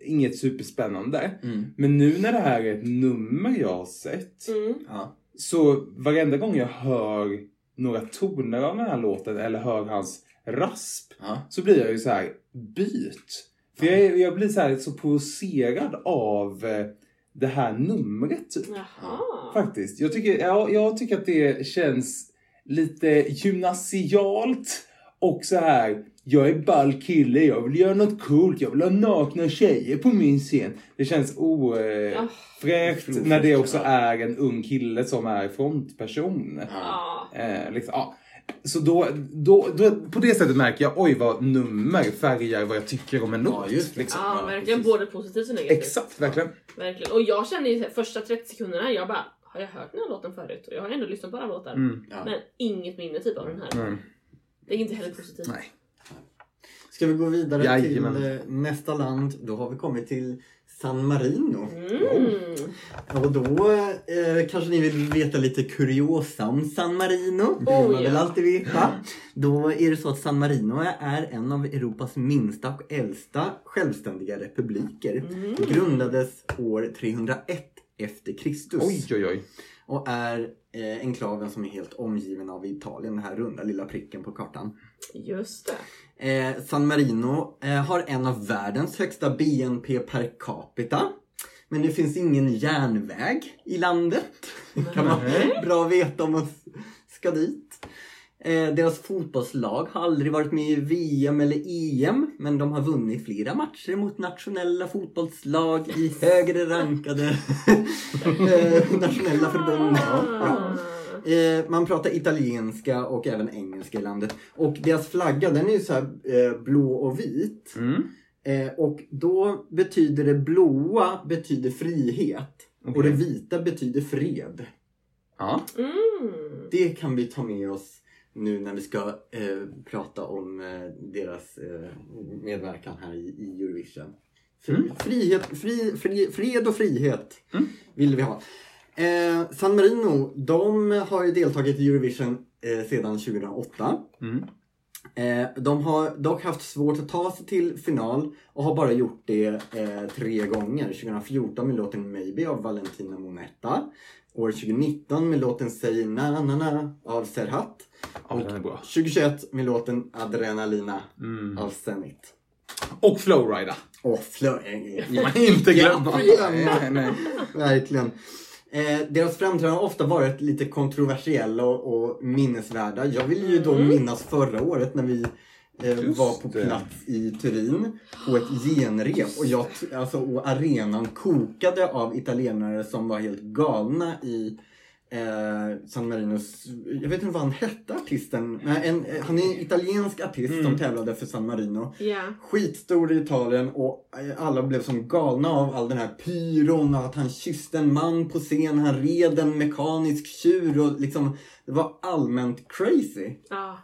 inget superspännande. Men nu när det här är ett nummer jag har sett, Mm. Ja. så varenda gång jag hör några toner av den här låten eller hör hans rasp, Ja. så blir jag ju så här, byt. För jag, jag blir så här så provocerad av eh, det här numret. Typ. Jaha. Faktiskt. Jag tycker, ja, jag tycker att det känns lite gymnasialt och så här. Jag är ball kille, jag vill göra något coolt, jag vill ha nakna tjejer på min scen. Det känns ofräscht Ah. när det också är en ung kille som är frontperson. Ja. Eh, liksom, ja. Så då, då, då, på det sättet märker jag, oj vad nummer färgar vad jag tycker om en låt. Ja, just liksom. Ja, verkligen. Både positivt och negativt. Exakt, verkligen. Verkligen. Och jag kände ju första 30 sekunderna, jag bara, har jag hört den här låten förut? Och jag har ändå lyssnat på alla låtar. Mm. Ja. Men inget minne typ av den här. Mm. Det är inte heller positivt. Nej. Ska vi gå vidare Jajamän. till eh, nästa land? Då har vi kommit till San Marino. Mm. Och då eh, kanske ni vill veta lite kuriosa om San Marino. Det vill Oj, man väl alltid veta. Då är det så att San Marino är en av Europas minsta och äldsta självständiga republiker. Mm. Grundades år 301 efter Kristus. Oj, oj, oj. Och är eh, enklaven som är helt omgiven av Italien. Den här runda lilla pricken på kartan. Just det. Eh, San Marino eh, har en av världens högsta BNP per capita. Men det finns ingen järnväg i landet. kan vara bra att veta om man ska dit. Eh, deras fotbollslag har aldrig varit med i VM eller EM men de har vunnit flera matcher mot nationella fotbollslag i högre rankade eh, nationella förbund. Ja. Eh, man pratar italienska och även engelska i landet. Och deras flagga den är ju så här blå och vit. Mm. Och då betyder det blåa betyder frihet. Och Okej. det vita betyder fred. Ja. Mm. Det kan vi ta med oss nu när vi ska eh, prata om eh, deras eh, medverkan här i, i Eurovision. Fri, Mm. frihet, fri, fri, fred och frihet Mm. vill vi ha. Eh, San Marino, de har ju deltagit i Eurovision eh, sedan 2008. Mm. Eh, de har dock haft svårt att ta sig till final och har bara gjort det tre gånger. 2014 med låten Maybe av Valentina Monetta. År 2019 med låten Säg na na na av Serhat. Ja, den är bra. 2021 med låten Adrenalina Mm. av Zenit. Och Flowrida. Åh, flö... Man inte glömma. Nej, nej. Verkligen. Eh, deras framträdanden har ofta varit lite kontroversiella och, och minnesvärda. Jag vill ju då minnas förra året när vi eh, var på plats i Turin på ett genrep och, jag, alltså, och arenan kokade av italienare som var helt galna i eh, San Marinos, jag vet inte vad han hette artisten, Nej, en, eh, han är en italiensk artist Mm. som tävlade för San Marino. Ja. Skitstor i Italien och eh, alla blev som galna av all den här pyron och att han kysste en man på scen, han red en mekanisk tjur och liksom det var allmänt crazy. Ja.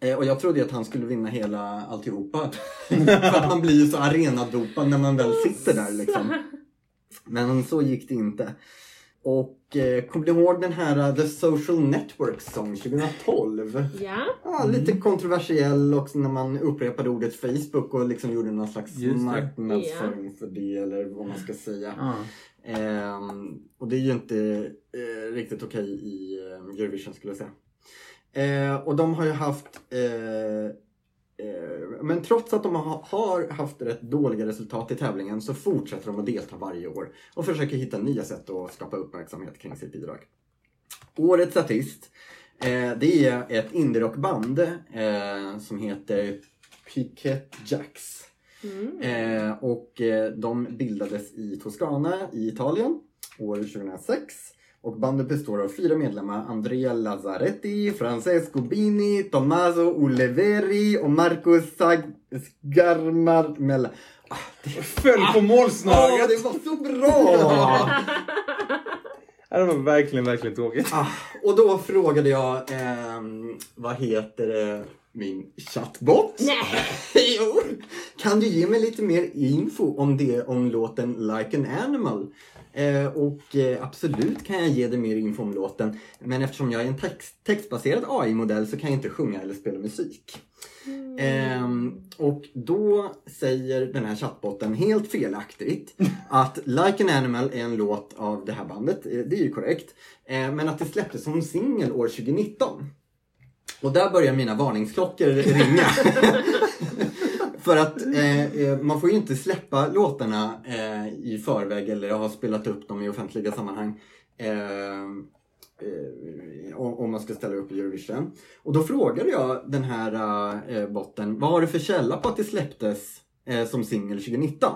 Eh, och jag trodde att han skulle vinna hela alltihopa. För att man blir ju så arenadopad när man väl sitter där liksom. Men så gick det inte. Och eh, kommer ni ihåg den här uh, The Social Network Song 2012? Ja. Ja, lite kontroversiell också när man upprepade ordet Facebook och liksom gjorde någon slags marknadsföring för det eller vad man ska säga. Ja. Ehm, och det är ju inte eh, riktigt okej i eh, Eurovision skulle jag säga. Eh, och de har ju haft eh, eh, men trots att de ha, har haft rätt dåliga resultat i tävlingen så fortsätter de att delta varje år och försöker hitta nya sätt att skapa uppmärksamhet kring sitt bidrag. Årets artist eh, det är ett indierockband eh, som heter Piquet Jacks. Mm. Eh, och eh, de bildades i Toscana i Italien år 2006. Och bandet består av fyra medlemmar. Andrea Lazzaretti, Francesco Bini, Tommaso Oliveri och Marco Sag- Sgarmarmella. Ah, det, Föll på Åh, målsnöret! det var så bra! Det var verkligen, verkligen tråkigt. ah, och då frågade jag, ehm, vad heter det, min chattbot? Nej. jo! Kan du ge mig lite mer info om det, om låten Like an Animal? Eh, och eh, absolut kan jag ge dig mer info om låten. Men eftersom jag är en text, textbaserad AI-modell så kan jag inte sjunga eller spela musik. Ehm, och då säger den här chattbotten helt felaktigt att Like an Animal är en låt av det här bandet. Eh, Det är ju korrekt. Men att det släpptes som singel år 2019. Och där börjar mina varningsklockor ringa. För att eh, eh, man får ju inte släppa låtarna eh, i förväg eller ha spelat upp dem i offentliga sammanhang. Eh, eh, om man ska ställa upp i Eurovision. Och då frågade jag den här eh, botten, vad har du för källa på att det släpptes som singel 2019?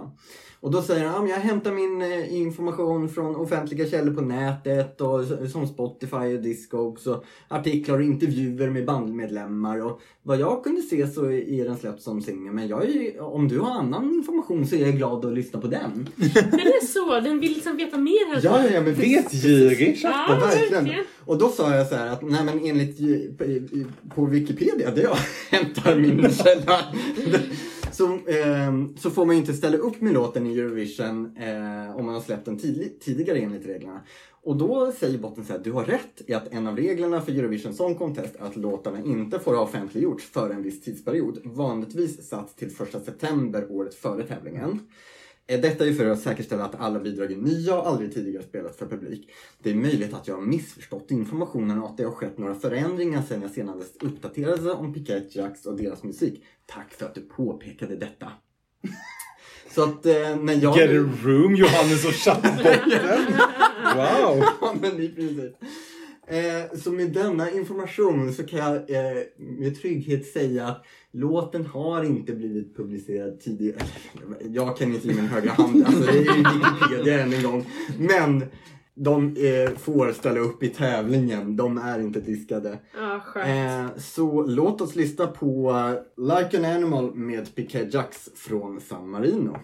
Och då säger han, jag hämtar min eh, information från offentliga källor på nätet och som Spotify och Discogs och artiklar och intervjuer med bandmedlemmar. Och vad jag kunde se så är den släppt som singel. Men jag är, ju- om du har annan information så är jag glad att lyssna på den. Den är så, den vill liksom veta mer här. Ja, ja, men Vetgirig Ja, Ja, verkligen. Och då sa jag så här att nej men enligt på Wikipedia där jag hämtar min källa så, eh, så får man ju inte ställa upp med låten i Eurovision eh, om man har släppt den tid tidigare enligt reglerna. Och då säger botten så här, du har rätt i att en av reglerna för Eurovision Song Contest är att låtarna inte får ha offentliggjorts före en viss tidsperiod. Vanligtvis satt till 1 september året före tävlingen. Eh, Detta är för att säkerställa att alla bidrag är nya och aldrig tidigare spelats för publik. Det är möjligt att jag har missförstått informationen och att det har skett några förändringar sedan jag senast uppdaterade om Piquet Jacks och deras musik. Tack för att du påpekade detta. Så att eh, när jag... Get a room, Johannes och chattbotten. Wow! Ja, men i princip. Eh, så med denna information så kan jag eh, med trygghet säga att låten har inte blivit publicerad tidigare. Jag kan inte ge min högra hand, alltså det är ju Wikipedia än en gång. Men de eh, får ställa upp i tävlingen, de är inte diskade. Skönt. Eh, så låt oss lyssna på eh, Like an Animal med Piquet Jacks från San Marino.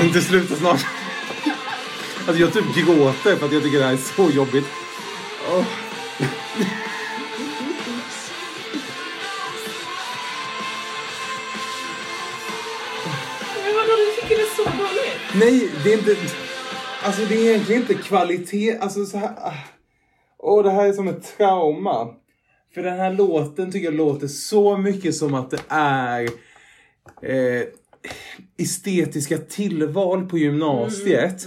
Ska vi inte sluta snart? Alltså jag typ gråter för att jag tycker det här är så jobbigt. Åh. Men vadå, du tycker det är så dåligt? Nej, det är inte... Alltså det är egentligen inte kvalitet. Alltså så här... ah. Åh, det här är som ett trauma. För den här låten tycker jag låter så mycket som att det är eh, estetiska tillval på gymnasiet.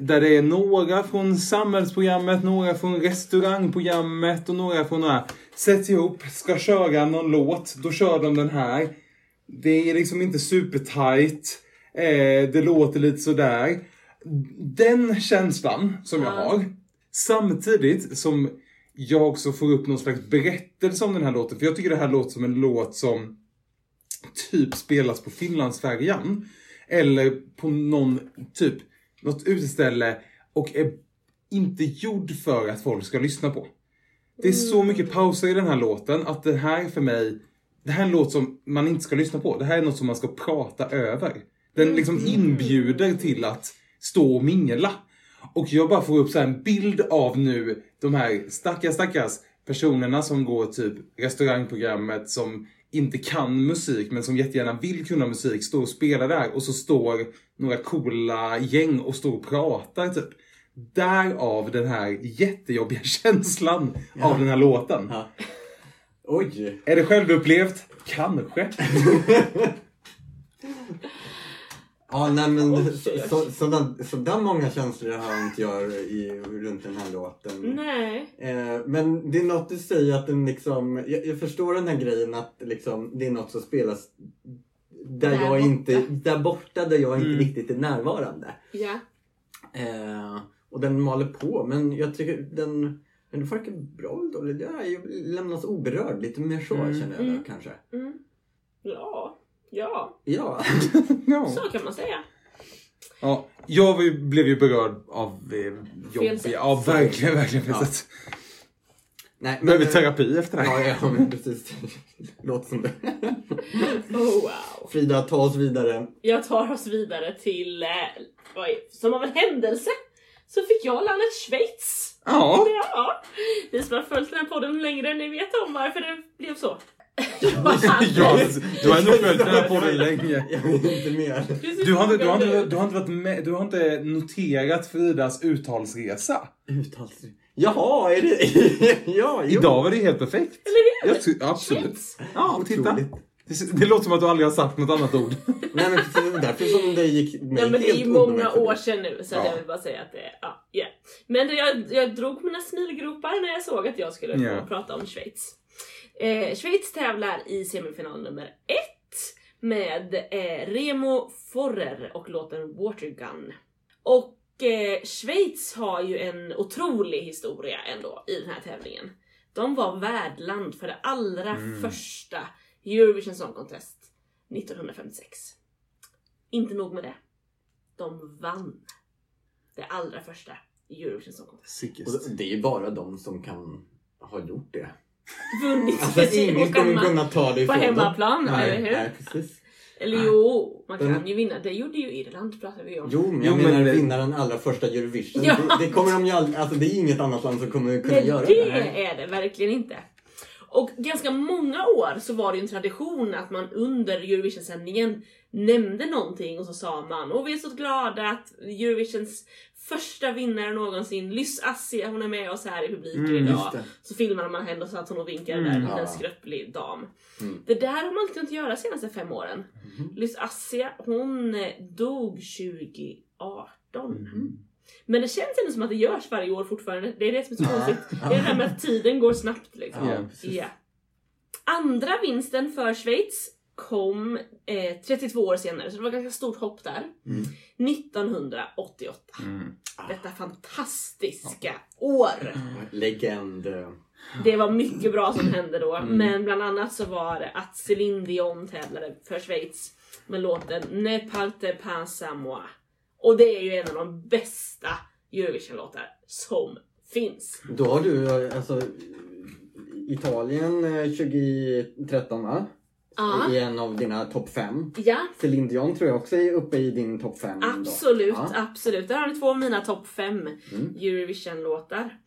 Där det är några från samhällsprogrammet, några från restaurangprogrammet och några från några sätts ihop, ska köra någon låt, då kör de den här. Det är liksom inte supertight. Eh, det låter lite sådär. Den känslan som jag Ja. har. Samtidigt som jag också får upp någon slags berättelse om den här låten. För jag tycker det här låter som en låt som typ spelas på Finlandsfärjan. Eller på någon typ, något uteställe och är inte gjord för att folk ska lyssna på. Det är så mycket pauser i den här låten att det här för mig, det här är en låt som man inte ska lyssna på. Det här är något som man ska prata över. Den liksom inbjuder till att stå och mingla. Och jag bara får upp så här en bild av nu de här stackars, stackars personerna som går typ restaurangprogrammet som inte kan musik men som jättegärna vill kunna musik, står och spelar där och så står några coola gäng och står och pratar typ. Därav den här jättejobbiga känslan av den här låten. Ja. Oj! Är det självupplevt? Kanske. Ja, nej men Oj, så, så, sådana, sådär många känslor har inte jag i, runt den här låten. Nej. Eh, men det är något du säger att den liksom, jag, jag förstår den här grejen att liksom, det är något som spelas där, Där jag borta. inte, där borta där jag inte Mm. riktigt är närvarande. Ja. Eh, och den maler på men jag tycker den, den verkar bra eller dålig. Det är ju lämnas oberörd lite mer så Mm. känner jag Mm. där, kanske. Mm. Ja. Ja. Ja. ja. Så kan man säga. ja. Jag var ju, blev ju berörd av eh, jobbiga... sätt. Ja, verkligen, verkligen Ja. sätt. Nej, men, Behöver eh, terapi efter det här. Ja, ja men precis. Låter som det. Oh wow. Frida, ta oss vidare. Jag tar oss vidare till, eh, oj, som av en händelse så fick jag landet Schweiz. Ja. Ja, ni som har följt den här podden längre, ni vet om varför det blev så. ja, du har ändå följt den här podden länge. Jag vet inte mer. Du har, inte, du, har inte, du, har inte varit med, du har inte noterat Fridas uttalsresa. Uttals... Jaha, är det... ja, jo. Idag var det helt perfekt. Eller hur? Jag absolut. Ja, titta. Det, det låter som att du aldrig har sagt något annat ord. Nej men det är därför som det gick mig Ja men det är många år sedan nu så Ja. jag vill bara säga att det, ja, yeah. Men det, jag, jag drog mina smilgropar när jag såg att jag skulle Ja. prata om Schweiz. Eh, Schweiz tävlar i semifinal nummer ett med eh, Remo Forrer och låten Watergun. Och eh, Schweiz har ju en otrolig historia ändå i den här tävlingen. De var värdland för det allra första Eurovision Song Contest 1956. Inte nog med det. De vann det allra första Eurovision Song Contest. Och det är ju bara de som kan ha gjort det. Vunnit Alltså ingen kommer kunna ta det på ifrån dem. hemmaplan, Nej, eller hur? Nej, precis. Eller jo, man kan Den- ju vinna. Det gjorde ju Irland pratar vi om. Jo, men Jo, jag men menar det- vinna den allra första Eurovision. Ja. Det, det kommer de ju aldrig, alltså det är inget annat land som kommer kunna Nej, göra det det. är det verkligen inte. Och ganska många år så var det ju en tradition att man under Eurovision-sändningen nämnde någonting och så sa man och vi är så glada att Eurovisions första vinnare någonsin, Lys Assia, hon är med oss här i publiken Mm, idag. Så filmar man henne och så att hon och vinkar Mm. där, en Ja. skröplig dam. Mm. Det där har man inte kunnat göra de senaste fem åren. Mhm. Lys Assia, hon eh, dog 2018. Mhm. Men det känns ändå som att det görs varje år fortfarande. Det är det som är så konstigt. Det är det här med att tiden går snabbt liksom. Ja. Ja. Andra vinsten för Schweiz kom eh, 32 år senare, så det var ganska stort hopp där. 1988. Mm. Detta fantastiska år. Legend. Det var mycket bra som hände då, men bland annat så var det att Céline Dion tävlade för Schweiz med låten Ne parte pas à moi. Och det är ju en av de bästa Eurovision-låtar som finns. Då har du eh, alltså Italien eh, 2013 va? Ja, I en av dina topp fem. ja Céline Dion tror jag också är uppe i din topp fem. absolut, Ja. absolut. Där har ni två av mina topp fem Mm. Eurovision-låtar.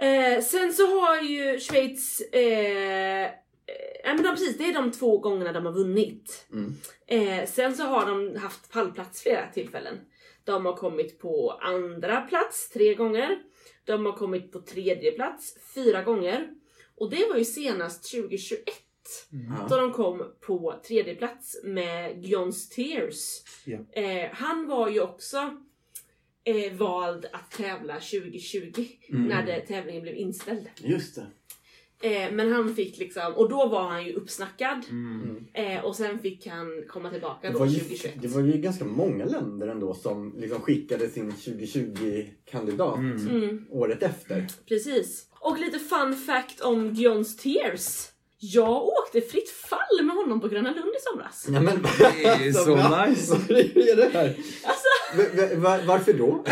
Eh, sen så har ju Schweiz eh, eh, Ja men de, precis, det är de två gångerna de har vunnit. Mm. Eh, sen så har de haft pallplats flera tillfällen. De har kommit på andra plats tre gånger. De har kommit på tredje plats fyra gånger. Och det var ju senast 2021 då Ja. de kom på tredje plats med Guillaume's Tears. Ja. Eh, han var ju också eh, vald att tävla 2020 Mm. när det, tävlingen blev inställd. Just det. Eh, men han fick liksom, och då var han ju uppsnackad. Mm. Eh, och sen fick han komma tillbaka Det då var, ju, 2021. det var ju ganska många länder ändå som liksom skickade sin 2020-kandidat Mm. Mm, året efter. precis. Och lite fun fact om Guillaume's Tears. Jag åkte fritt fall med honom på Gröna Lund i somras. Ja, men, Det är så va? nice. Vad är det här? Alltså, varför då?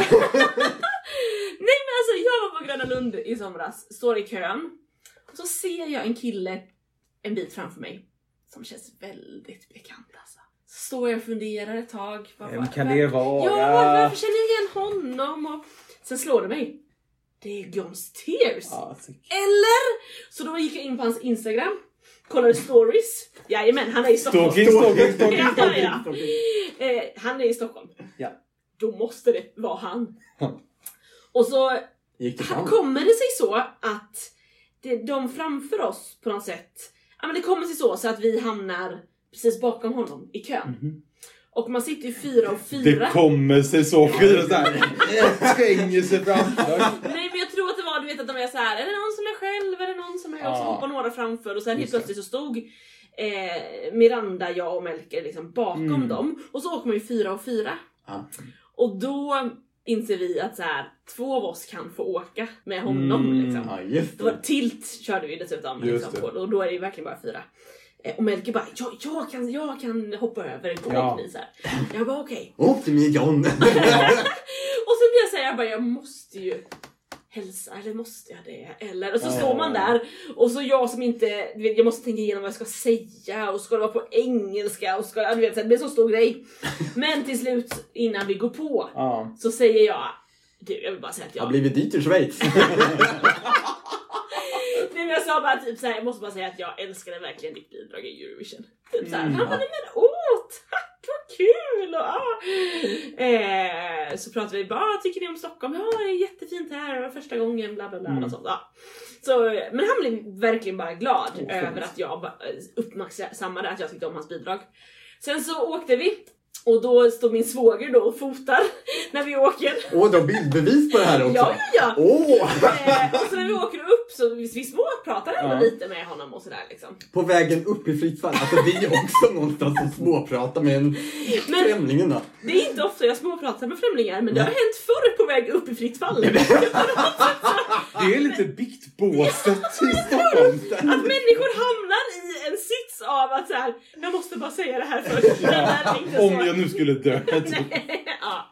nej men alltså jag var på Gröna Lund i somras, står i kön. Och så ser jag en kille en bit framför mig som känns väldigt bekant alltså. Så står jag och funderar ett tag. Vem kan det vara? Ja, varför känner jag igen honom? Och sen slår det mig. Det är Guillaume's Tears. Ja, Eller? Så då gick jag in på hans Instagram, kollade stories. Jajamän, han är i Stockholm. Stalking, stalking, stalking, Ja, stalking. ja. Eh, han är i Stockholm. Ja. Då måste det vara han. Och så Gick det fram? kommer det sig så att det, de framför oss på något sätt, ja men det kommer sig så, så att vi hamnar precis bakom honom i kön. Mhm. Och man sitter ju fyra och Det fyra. kommer sig så fyra såhär. Tränger sig framför. Nej är så här. är det någon som är själv, är det någon som är och så Ja. hoppar några framför och sen helt plötsligt så stod eh, Miranda, jag och Melker liksom bakom Mm. dem och så åker man ju fyra och fyra. Ja. Och då inser vi att så här, två av oss kan få åka med honom Mm. liksom. Ja, just Det var tilt körde vi dessutom liksom, på, och då är det ju verkligen bara fyra. Eh, Och Melker bara, jag, jag, kan, jag kan hoppa över, gå Ja. så här. Jag bara okej. Åk till mig John! Och så blir jag såhär, jag bara jag måste ju hälsa, eller måste jag det? Eller? Och så står man där och så jag som inte, jag måste tänka igenom vad jag ska säga och ska det vara på engelska och ska, du vet, det blir en så stor grej. Men till slut innan vi går på så säger jag, du jag vill bara säga att Det har jag, blivit dyrt i Schweiz. nej, men jag sa bara typ såhär, jag måste bara säga att jag älskade verkligen ditt bidrag i Eurovision. Typ såhär, Mm. han åh tack vad kul! Och, ah. eh, så pratade vi bara, ah, tycker ni om Stockholm? Ja det är jättefint här, det var första gången, bla bla bla. Mm. Och sånt, ja. så, men han blev verkligen bara glad Åh, över att jag eh, uppmärksammade att jag tyckte om hans bidrag. Sen så åkte vi och då står min svåger då och fotar när vi åker. Åh, du har bildbevis på det här också. Ja, ja, ja! Åh! Eh, och så när vi åker upp så vi, vi småpratar ändå Ja. lite med honom och sådär liksom. På vägen upp i fritt fall. Alltså det är också någonstans att småprata med en Men främlingen då. det är inte ofta jag småpratar med främlingar men det har hänt förr på väg upp i fritt fall. Att Det är lite biktbåset i Stockholm. människor hamnar i en sits av att så här, jag måste bara säga det här först. Det. Om jag nu skulle dö. Ja.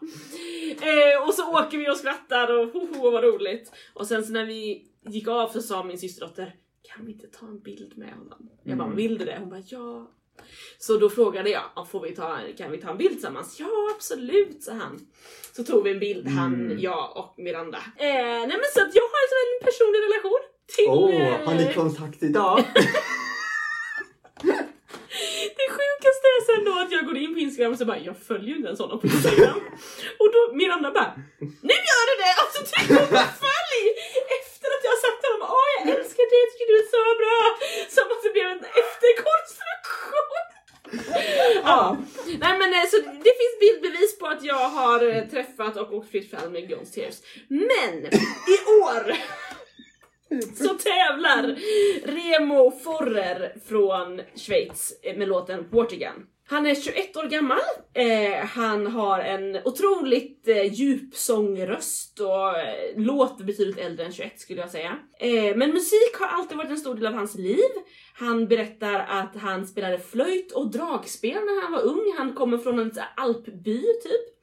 eh, och så åker vi och skrattar och ho, ho vad roligt. Och sen så när vi gick av så sa min systerdotter kan vi inte ta en bild med honom? Jag bara, Mm. vill du det? Hon bara, ja. Så då frågade jag, "Ja, får vi ta, kan vi ta en bild tillsammans? Ja absolut, sa han. Så tog vi en bild, han, Mm. jag och Miranda. Eh, nej men så att jag har alltså en personlig relation till... Åh, eh, har ni kontakt idag? Det sjukaste är sen då att jag går in på Instagram och så bara jag följer ju inte ens honom på Instagram. och då Miranda bara Nu gör du det! Och så trycker hon på följ! Att jag har sagt till honom åh jag älskar dig, jag tycker du är så bra! Som att det blev en efterkonstruktion. ja. Nej men eh, så det finns bildbevis på att jag har eh, träffat och åkt fritt fall med Guns Tears. Men i år så tävlar Remo Forrer från Schweiz med låten Portugan. Han är 21 år gammal, eh, han har en otroligt eh, djup sångröst och eh, låter betydligt äldre än 21 skulle jag säga. Eh, men musik har alltid varit en stor del av hans liv. Han berättar att han spelade flöjt och dragspel när han var ung, han kommer från en här alpby typ.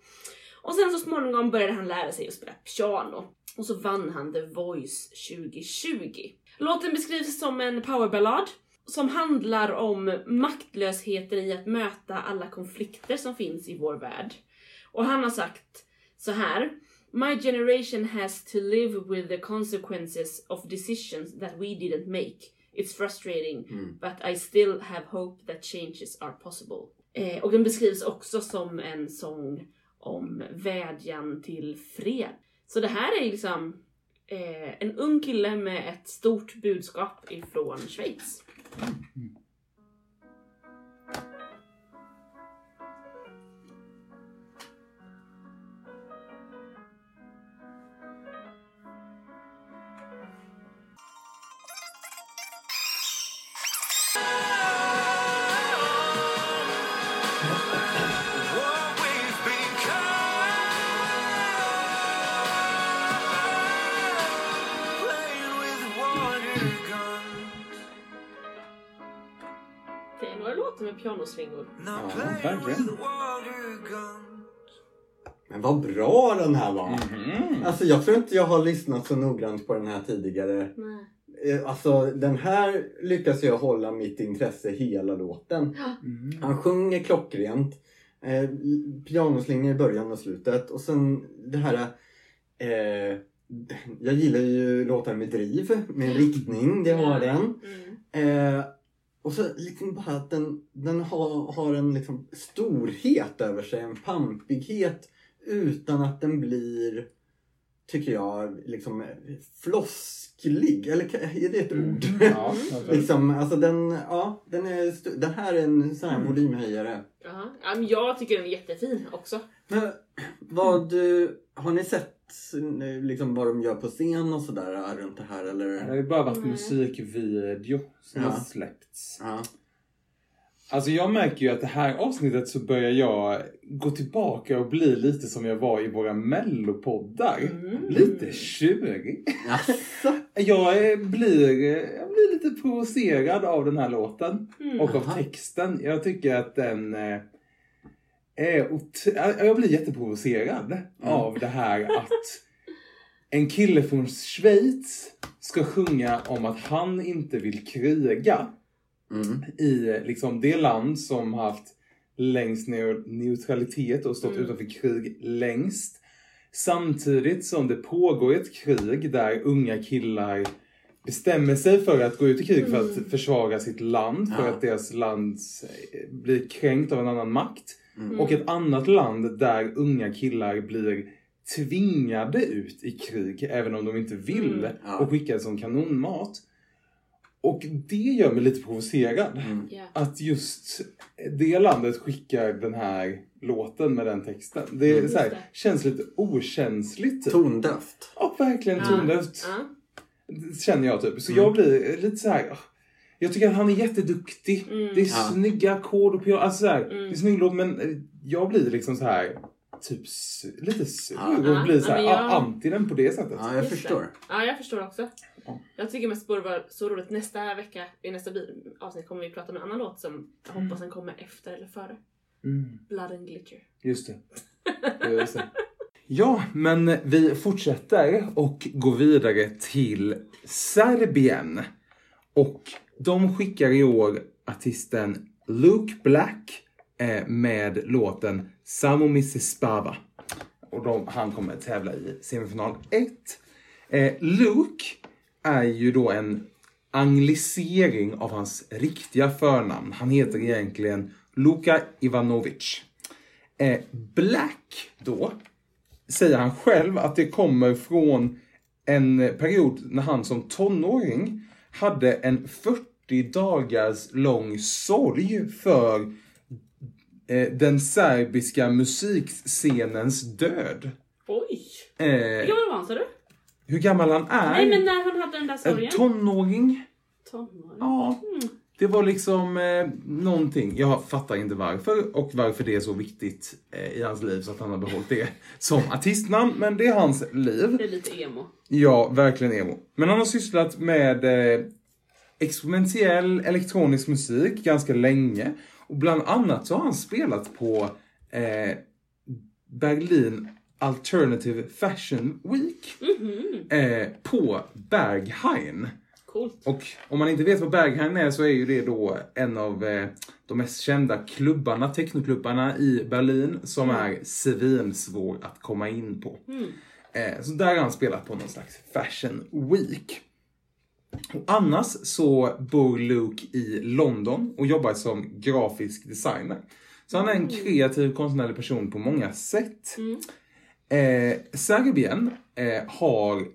Och sen så småningom började han lära sig att spela piano. Och så vann han The Voice 2020. Låten beskrivs som en powerballad som handlar om maktlösheten i att möta alla konflikter som finns i vår värld. Och han har sagt så här. My generation has to live with the consequences of decisions that we didn't make. It's frustrating, but I still have hope that changes are possible. Eh, och den beskrivs också som en sång om vädjan till fred. Så det här är liksom eh, en ung kille med ett stort budskap ifrån Schweiz. Mm-hmm. Pianoslingor. Ja, verkligen. Men vad bra den här var! Mhm. Alltså jag tror inte jag har lyssnat så noggrant på den här tidigare. Nej. Eh, Alltså den här lyckas jag hålla mitt intresse hela låten. Mm. Han sjunger klockrent. Eh, pianoslingor i början och slutet. Och sen det här... Eh, jag gillar ju låtar med driv, med riktning, det har den. Mm. Eh, och så liksom bara att den, den har, har en liksom storhet över sig, en pampighet utan att den blir, tycker jag, liksom flosklig. Eller är det ett ord? Ja, absolut. liksom, alltså den, ja, den, är, den här är en sån här volymhöjare. Ja. Ja, men jag tycker den är jättefin också. Men vad, har ni sett liksom, vad de gör på scen och sådär runt det här? Det Eller? har ju bara varit Nej. musikvideo som Ja. har släppts. Ja. Alltså jag märker ju att det här avsnittet så börjar jag gå tillbaka och bli lite som jag var i våra mellopoddar. Mm. Lite tjurig. Jaså? Jag eh, blir, eh, jag blir lite provocerad av den här låten. Mm. Och av texten. Jag tycker att den eh, är Jag blir jätteprovocerad av det här att en kille från Schweiz ska sjunga om att han inte vill kriga Mm. i liksom det land som haft längst neu- neutralitet och stått Mm. utanför krig längst. Samtidigt som det pågår ett krig där unga killar bestämmer sig för att gå ut i krig för Mm. att försvara sitt land, för Ja. att deras land eh, blir kränkt av en annan makt. Mm. Och ett annat land där unga killar blir tvingade ut i krig även om de inte vill Mm. Ja. och skickas som kanonmat. Och det gör mig lite provocerad. Mm. Ja. Att just det landet skickar den här låten med den texten. Det, är Mm. så här, det. känns lite okänsligt. Typ. Tondövt. Ja, verkligen Ja. tondövt. Ja. Känner jag typ. Så Mm. jag blir lite så här. Jag tycker att han är jätteduktig. Mm. Det är Ja. snygga ackord och piano. Alltså så här, Mm. Det är snygg låt men jag blir liksom så här typ lite sur Ja. och blir så här, ja, jag- ah, anti den på det sättet. Ja, jag Just förstår. Det. Ja, jag förstår också. Ja. Jag tycker mest det borde vara så roligt. Nästa vecka, i nästa avsnitt kommer vi prata om en annan låt som jag hoppas den kommer efter eller före. Mm. Blood and Glitter. Just det. Just det. Ja, men vi fortsätter och går vidare till Serbien. Och de skickar i år artisten Luke Black eh, med låten Samo mi. Och de, han kommer tävla i semifinal 1. Eh, Luke är ju då en anglisering av hans riktiga förnamn. Han heter egentligen Luka Ivanovic. Eh, Black då, säger han själv att det kommer från en period när han som tonåring hade en 40 dagars lång sorg för eh, den serbiska musikscenens död. Oj! Eh, Hur gammal var han sa du? hur gammal han är. Nej men när han hade den där en sorgen. tonåring. Tonåring. Ja. Mm. Det var liksom eh, någonting. Jag fattar inte varför och varför det är så viktigt eh, i hans liv så att han har behållit det som artistnamn. Men det är hans liv. Det är lite emo. Ja, verkligen emo. Men han har sysslat med eh, experimentell elektronisk musik ganska länge. Och bland annat så har han spelat på eh, Berlin Alternative Fashion Week. Mhm. Eh, på Berghain. Coolt. Och om man inte vet vad Berghain är så är ju det då en av eh, de mest kända klubbarna, technoklubbarna i Berlin som är svinsvår att komma in på. Mm. Eh, så där har han spelat på någon slags Fashion Week. Annars så bor Luke i London och jobbar som grafisk designer. Så han är en kreativ konstnärlig person på många sätt. Mm. Eh, Serbien eh, har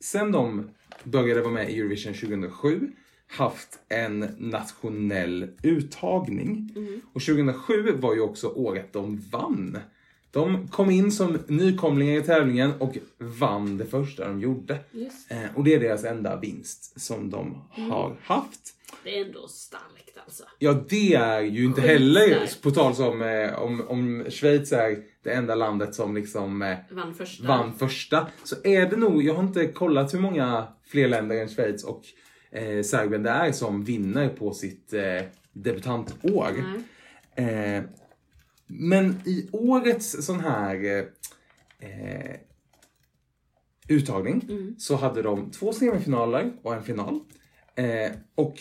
sen de började vara med i Eurovision 2007 haft en nationell uttagning. Och 2007 var ju också året de vann. De kom in som nykomlingar i tävlingen och vann det första de gjorde. Eh, och det är deras enda vinst som de har haft. Det är ändå starkt alltså. Ja, det är ju inte Skitstarkt. heller på tal som eh, om, om Schweiz är det enda landet som liksom eh, Vann första. vann första. Så är det nog, jag har inte kollat hur många fler länder än Schweiz och eh, Serbien det är som vinner på sitt eh, debutantår. Nej. Men i årets sån här eh, uttagning så hade de två semifinaler och en final. Eh, och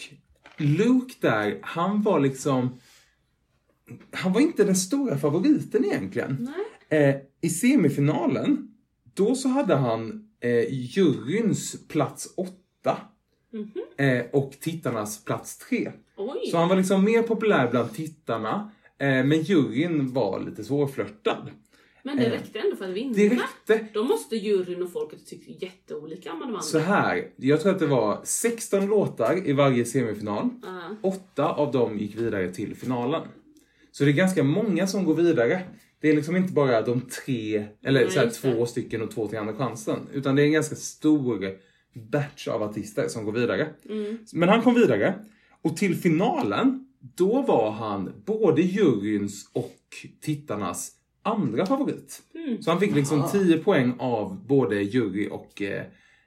Luke där, han var liksom... Han var inte den stora favoriten egentligen. Eh, I semifinalen, då så hade han eh, juryns plats åtta. Eh, och tittarnas plats tre. Oj. Så han var liksom mer populär bland tittarna. Eh, men juryn var lite svårflörtad. Men det eh, räckte ändå för att vinna. Det räckte. Då måste juryn och folket tycka jätteolika om man vann. Så här, jag tror att det var 16 låtar i varje semifinal. Ja. Åtta av dem gick vidare till finalen. Så det är ganska många som går vidare. Det är liksom inte bara de tre, eller Nej, så här, just det. två stycken och två till andra chansen. Utan det är en ganska stor batch av artister som går vidare. Mm. Men han kom vidare. Och till finalen, då var han både juryns och tittarnas andra favorit. Mm. Så han fick liksom Aha. 10 poäng av både jury och eh,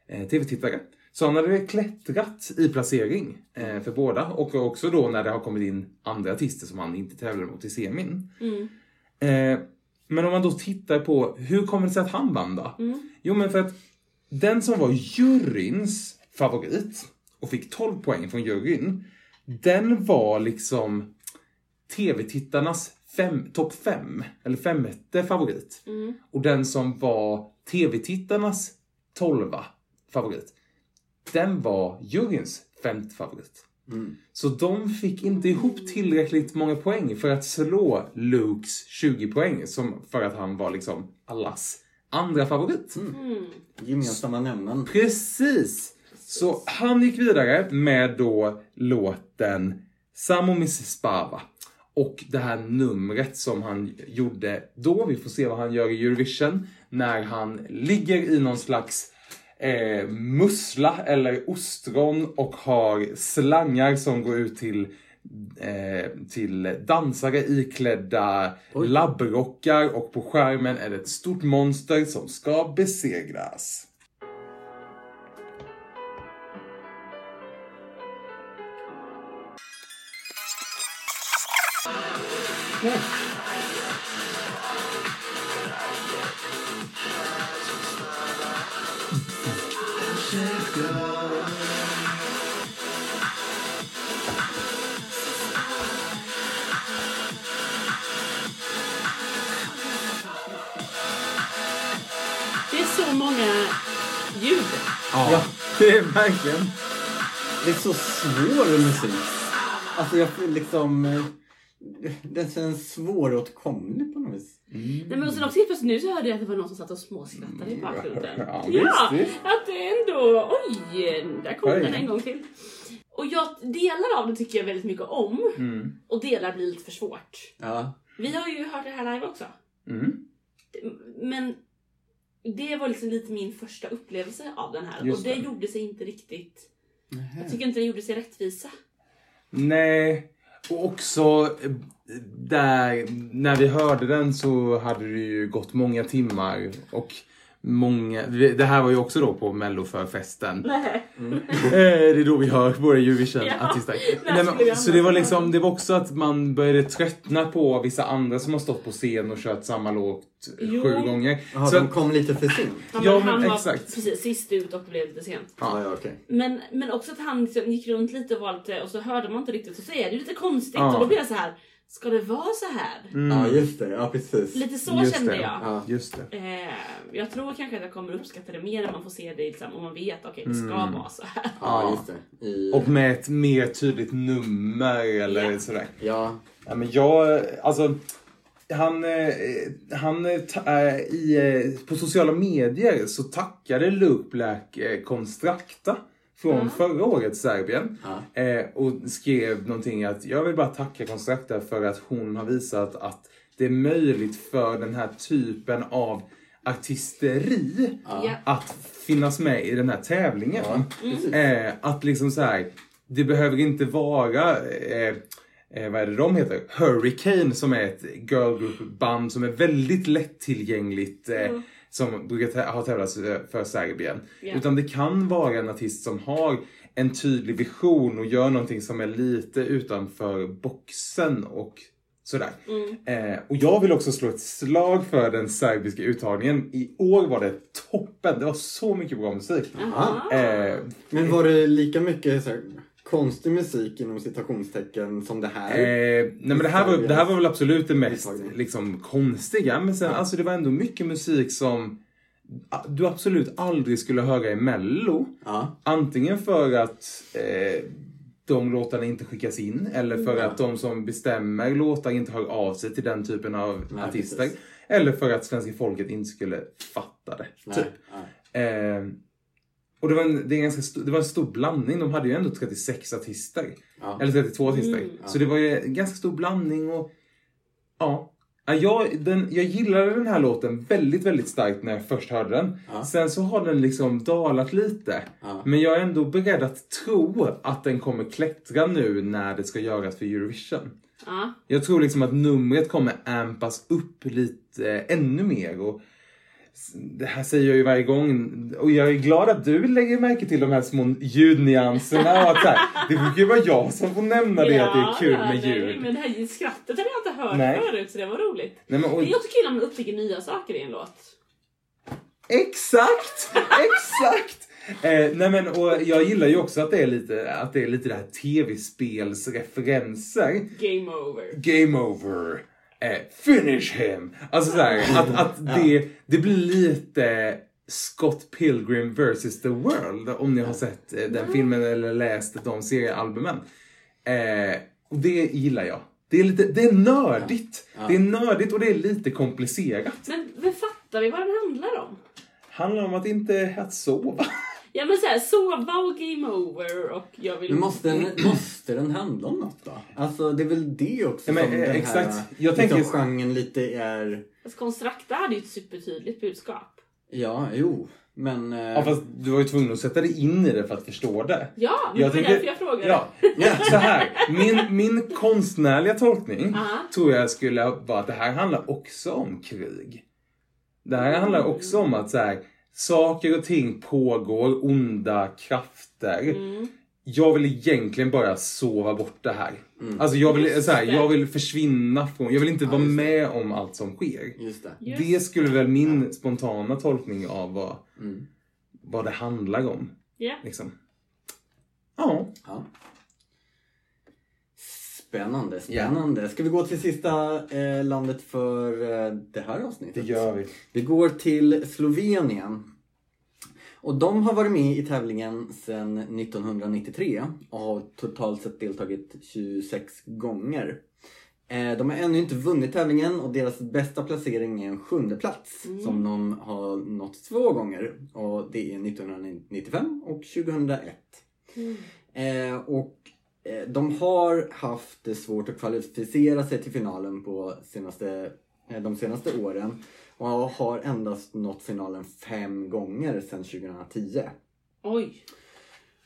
eh, tv-tittare. Så han hade klättrat i placering eh, för båda. Och också då när det har kommit in andra artister som han inte tävlade mot i semin. Mm. Eh, men om man då tittar på hur kommer det sig att han vann då? Jo men för att den som var juryns favorit och fick 12 poäng från juryn. Den var liksom tv-tittarnas fem, topp 5 eller femte favorit. Och den som var tv-tittarnas 12 favorit. Den var juryns femte favorit. Så de fick inte ihop tillräckligt många poäng för att slå Lukes 20 poäng som för att han var liksom allas andra favorit. Gemensamma nämnaren. Precis! Så han gick vidare med då låten Samo Miss Spava. Och det här numret som han gjorde då, vi får se vad han gör i Eurovision, när han ligger i någon slags eh, mussla eller ostron och har slangar som går ut till eh, till dansare iklädda labbrockar och på skärmen är det ett stort monster som ska besegras. Det är så många ljud. Ja, det är verkligen. Det är så svår musik. Alltså jag får liksom... Den känns svåråtkomlig på något vis. Nej men och sen också helt plötsligt nu så hörde jag att det var någon som satt och småskrattade i bakgrunden. Ja, Ja, att det ändå, oj, där kom Oj. den en gång till. Och jag, delar av det tycker jag väldigt mycket om. Mm. Och delar blir lite för svårt. Ja. Vi har ju hört det här live också. Mm. Men det var liksom lite min första upplevelse av den här. Just och det, det. gjorde sig inte riktigt... Jag tycker inte det gjorde sig rättvisa. Nej, och också eh, där, när vi hörde den så hade det ju gått många timmar och många, det här var ju också då på melloförfesten. Nej. Eh, det är då vi hör våra Eurovision-artister. Ja, så det var, liksom, det var också att man började tröttna på vissa andra som har stått på scen och kört samma låt Jo. sju gånger. Jaha, Så, de kom lite för sent. Ja, Ja, men han var exakt. precis sist ut och blev lite sent. Ja, ja, okej. Men, men också att han liksom gick runt lite och var lite, och så hörde man inte riktigt och så är det ju lite konstigt Ja. och då blir jag så här. Ska det vara så här? mm, Ja, just det. Ja, precis. Lite så Just kände det. jag. Ja. just det. Eh, jag tror kanske att jag kommer uppskatta det mer när man får se det liksom, och man vet okej det ska Mm. vara så här. Ja, just det. I... Och med ett mer tydligt nummer eller Ja. sådär. Ja, Ja, men jag, alltså, han, eh, han eh, eh, i, på sociala medier så tackade Luke Black eh, Constracta från Ja. förra årets Serbien. Ja. Eh, och skrev någonting att jag vill bara tacka Constracta för att hon har visat att det är möjligt för den här typen av artisteri Ja. att finnas med i den här tävlingen. ja precis. Eh, att liksom så här, det behöver inte vara, eh, eh, vad är det de heter? Hurricane som är ett girlgroup-band som är väldigt lättillgängligt. Eh, Mm. Som brukar ha tävlats eh, för Serbien. Ja. Utan det kan vara en artist som har en tydlig vision och gör någonting som är lite utanför boxen och sådär. Mm. Eh, och jag vill också slå ett slag för den serbiska uttagningen. I år var det toppen. Det var så mycket bra musik. Eh, Men var det lika mycket så konstig musik inom citationstecken som det här? Eh, nej men det här, var, det här var väl absolut det mest liksom, konstiga. Men sen alltså det var ändå mycket musik som du absolut aldrig skulle höra i mello. Ja. Antingen för att eh, de låtarna inte skickas in eller för att de som bestämmer låtar inte hör av sig till den typen av Nej, artister. precis. Eller för att svenska folket inte skulle fatta det. Nej. Typ. Ja. Eh, och det var, en, det, är en ganska stor, det var en stor blandning. De hade ju ändå 36 artister. Ja. Eller 32 artister. Mm. Så det var ju en ganska stor blandning och ja. Ja, Jag, den, jag gillade den här låten väldigt, väldigt starkt när jag först hörde den. Ja. Sen så har den liksom dalat lite. Ja. Men jag är ändå beredd att tro att den kommer klättra nu när det ska göras för Eurovision. Ja. Jag tror liksom att numret kommer ampas upp lite eh, ännu mer. Och det här säger jag ju varje gång. Och jag är glad att du lägger märke till de här små ljudnyanserna. Och att så här, det brukar ju vara jag som får nämna det, att det är kul ja, med nej, ljud. Men det här skrattet hade jag inte hört Nej. förut så det var roligt. Nej, men, och, också kul när man upptäcker nya saker i en låt. exakt! Exakt! Eh, nej men och jag gillar ju också att det är lite, att det är lite det här tv-spelsreferenser. Game over. Game over. Eh, finish him. Alltså såhär, att, att det, det blir lite Scott Pilgrim vs. The World. Om ni har sett eh, den filmen eller läst de seriealbumen. Eh, och det gillar jag. Det är, lite, det är nördigt. Ja. Det är nördigt och det är lite komplicerat. Men, men fattar vi vad den handlar om? Handlar om att inte att sova. Ja men såhär, sova och game over och jag vill... Men måste den, måste den handla om något då? Alltså det är väl det också Ja, men, som eh, den exakt. här Jag liksom, tänker- genren lite är... Alltså, Konstrakta hade ju ett supertydligt budskap. Ja, jo. Men... eh, Ja, fast du var ju tvungen att sätta dig in i det för att förstå det. Ja, men Jag det var tänker- därför jag frågade. Ja, så här. Min, min konstnärliga tolkning Aha. tror jag skulle vara att det här handlar också om krig. Det här handlar också om att så här, saker och ting pågår, onda krafter. Mm. Jag vill egentligen bara sova bort det här. Mm. Alltså jag vill, så här, jag vill försvinna från, jag vill inte Ja, vara det. med om allt som sker. Just det. Just. Det skulle väl min spontana tolkning av vad, Mm. vad det handlar om. Ja. Liksom. Ja. Ja. Spännande, spännande. Ska vi gå till sista eh, landet för eh, det här avsnittet? Det gör vi. Vi går till Slovenien. Och de har varit med i tävlingen sedan 1993 och har totalt sett deltagit 26 gånger. Eh, De har ännu inte vunnit tävlingen och deras bästa placering är en sjunde plats som de har nått två gånger. Och det är 1995 och 2001. Eh, och de har haft det svårt att kvalificera sig till finalen på senaste eh, de senaste åren och har endast nått finalen fem gånger sedan 2010. Oj.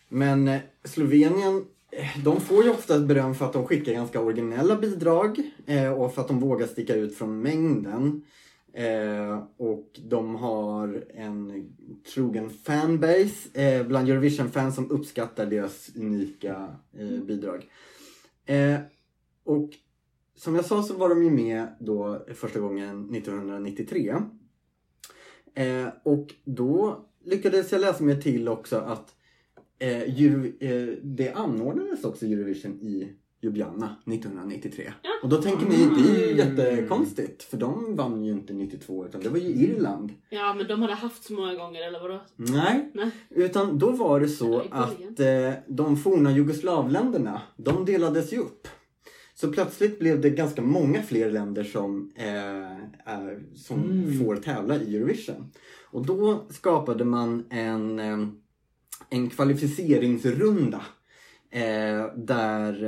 Men eh, Slovenien, eh, de får ju ofta beröm för att de skickar ganska originella bidrag eh, och för att de vågar sticka ut från mängden. Eh, och de har en trogen fanbase eh, bland Eurovision-fans som uppskattar deras unika eh, bidrag. Eh, och som jag sa så var de ju med då första gången 1993. Eh, och då lyckades jag läsa mig till också att det anordnades också Eurovision i Ljubljana 1993. Ja. Och då tänker ni, det är ju jättekonstigt för de vann ju inte 92 utan det var ju Irland. Ja men de hade haft så många gånger eller vadå? Nej, Nej. utan då var det så att eh, de forna Jugoslavländerna, de delades ju upp. Så plötsligt blev det ganska många fler länder som, eh, är, som Mm. får tävla i Eurovision. Och då skapade man en, eh, en kvalificeringsrunda. Eh, där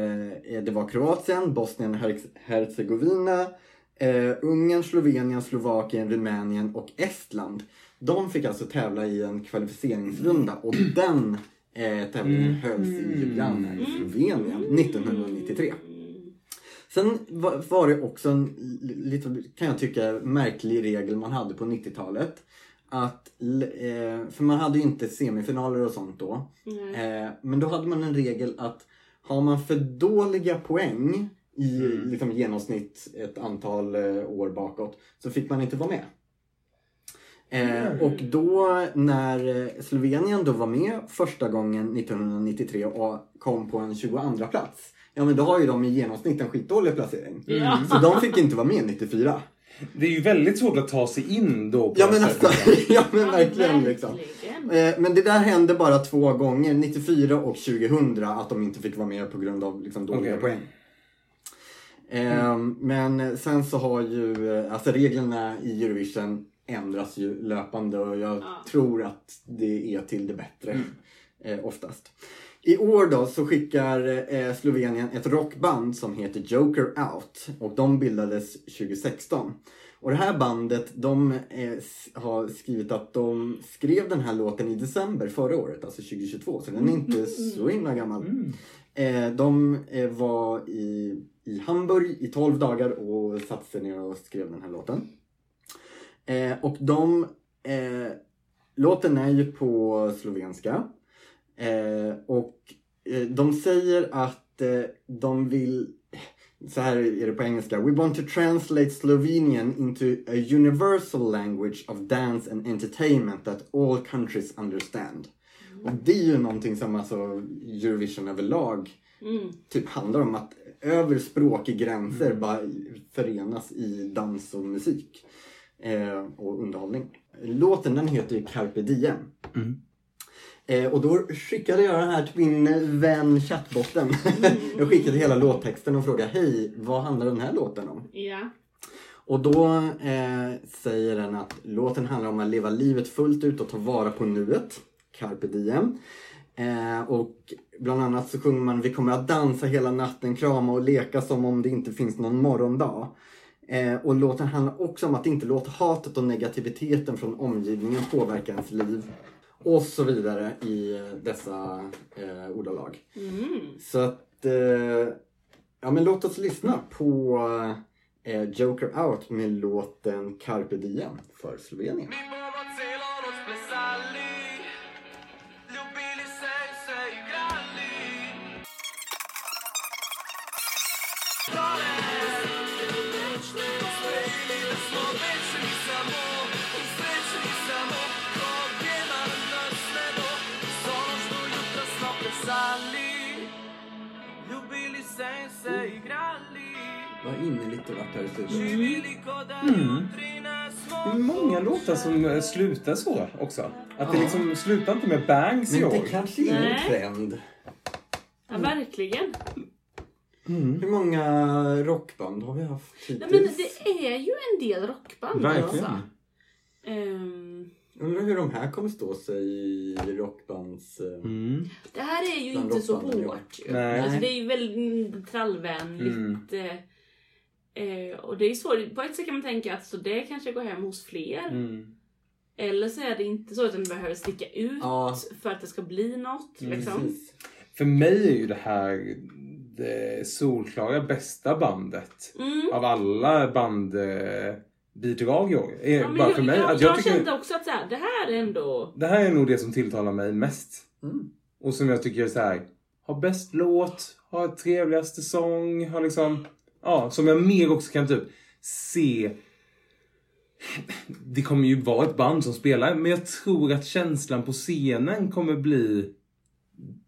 eh, det var Kroatien, Bosnien och Herz- Herzegovina, eh, Ungern, Slovenien, Slovakien, Rumänien och Estland. De fick alltså tävla i en kvalificeringsrunda och den eh, tävlingen hölls i Ljubljana i Slovenien 1993. Sen var, det också en li- lite, kan jag tycka, märklig regel man hade på 90-talet. Att, eh, för man hade ju inte semifinaler och sånt då. Eh, men då hade man en regel att har man för dåliga poäng i Mm. liksom, genomsnitt ett antal eh, år bakåt så fick man inte vara med. Eh, och då när Slovenien då var med första gången 1993 och kom på en 22 plats. Ja men då har ju de i genomsnitt en skitdålig placering. Ja. Så de fick inte vara med 94. Det är ju väldigt svårt att ta sig in då. På Ja men alltså, ja men verkligen liksom. Eh, Men det där hände bara två gånger, 94 och 2000, att de inte fick vara med på grund av liksom, dåliga Okej. poäng. Eh, Men sen så har ju, eh, alltså reglerna i Eurovision ändras ju löpande och jag Ja. tror att det är till det bättre eh, oftast. I år då så skickar eh, Slovenien ett rockband som heter Joker Out och de bildades 2016. Och det här bandet, de eh, har skrivit att de skrev den här låten i december förra året, alltså 2022, så den är inte så himla gammal. Eh, de eh, var i, i Hamburg i 12 dagar och satte sig ner och skrev den här låten. Eh, och de, eh, låten är ju på slovenska. Eh, och eh, de säger att eh, de vill, så här är det på engelska. We want to translate Slovenian into a universal language of dance and entertainment that all countries understand. Och det är ju någonting som alltså Eurovision överlag Mm. typ handlar om att över språkgränser bara förenas i dans och musik. Eh, och underhållning. Låten den heter ju Carpe Diem. Mm. Eh, och då skickade jag den här till min vän chattbotten. jag skickade hela låttexten och frågade Hej, vad handlar den här låten om? Ja. Och då eh, säger den att låten handlar om att leva livet fullt ut och ta vara på nuet. Carpe diem. Eh, och bland annat så sjunger man Vi kommer att dansa hela natten, krama och leka som om det inte finns någon morgondag. Eh, och låten handlar också om att inte låta hatet och negativiteten från omgivningen påverka ens liv. Och så vidare i eh, dessa eh, ordalag. Mm. Så att, eh, ja men låt oss lyssna på eh, Joker Out med låten Carpe Diem för Slovenien. Det vart här i studion. Mm. Det är många låtar som eh, slutar så också. Att det Ja. liksom slutar inte med bangs i Men det år. kanske är en Nej. trend. ja, verkligen. Mm. Hur många rockband har vi haft Nej, hittills? men det är ju en del rockband Verkligen. alltså. Ehm, Undrar hur de här kommer stå sig i rockbands... eh, Mm. det här är ju Bland inte så rockbanden, ja. hårt ju. Nej. Alltså, det är ju väldigt trallvänligt. Mm. eh, Eh, och det är svårt. På ett sätt kan man tänka att så det kanske går hem hos fler. Mm. Eller så är det inte så utan det behöver sticka ut Ja. för att det ska bli något. Liksom. Precis. För mig är ju det här det solklara bästa bandet Mm. av alla bandbidrag i år. Ja, bara jag, för mig. jag, att jag, jag tycker, kände också att så här, det här är ändå... Det här är nog det som tilltalar mig mest. Mm. Och som jag tycker är så här. Har bäst låt, har trevligaste sång, har liksom... Ja, som jag mer också kan typ se... Det kommer ju vara ett band som spelar, men jag tror att känslan på scenen kommer bli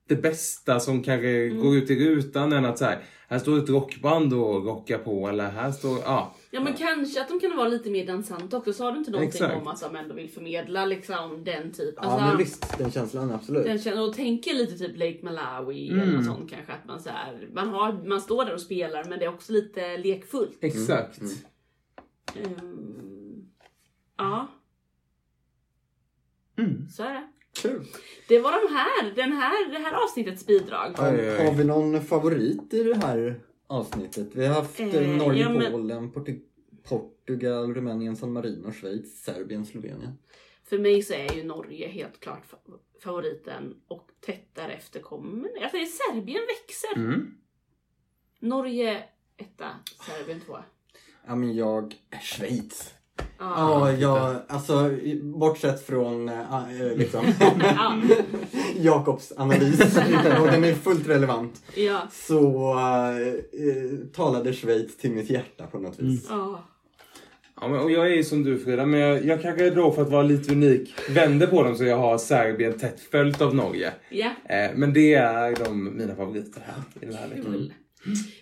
det bästa som kanske Mm. går ut i rutan än att så här, här står ett rockband och rockar på eller här står, ja. Ja men kanske att de kan vara lite mer dansanta också. Sa du inte någonting Exakt. om att de ändå vill förmedla liksom den typ? Ja men visst, den känslan absolut. Den känner, och tänker lite typ Lake Malawi eller Mm. något sånt kanske. Att man, så här, man, har, man står där och spelar men det är också lite lekfullt. Exakt. Mm. Ehm, ja, Mm. så är det. Kul. Det var de här, den här, det här avsnittets bidrag. Oj. Har vi någon favorit i det här avsnittet? Vi har haft eh, Eh, Norge, ja, men- Polen, Portu- Portugal, Rumänien, San Marino, Schweiz, Serbien, Slovenien. För mig så är ju Norge helt klart fa- favoriten och tätt därefter kommer, jag säger Serbien växer. Mm. Norge etta, Serbien tvåa. Ja men jag, Schweiz. Ja. Ja, jag, alltså i- bortsett från äh, liksom Ja. Jakobs analys, och den är fullt relevant, ja. så äh, talade Schweiz till mitt hjärta på något vis. ja. Ja, men, och jag är ju som du Frida, men jag, jag kanske då för att vara lite unik vänder på dem så jag har Serbien tätt följt av Norge. Ja, Eh, men det är de mina favoriter här i den här veckan.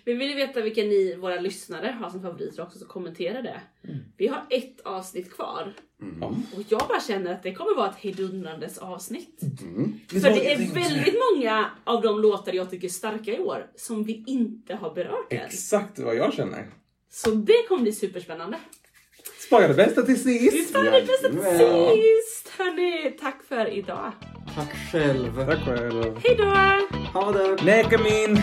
Vi vill ju veta vilka ni, våra lyssnare, har som favoriter också, så kommentera det. Vi har ett avsnitt kvar. Ja. Och jag bara känner att det kommer vara ett hejdundrandes avsnitt. Mm. För det är väldigt många av de låtar jag tycker är starka i år som vi inte har berört än. Exakt vad jag känner. Så det kommer bli superspännande. Spara det bästa till Vi sist. tar det bästa till sist! Hörni, tack för idag. Tack själv. Tack själv. Hejdå! Ha det! Nekamin!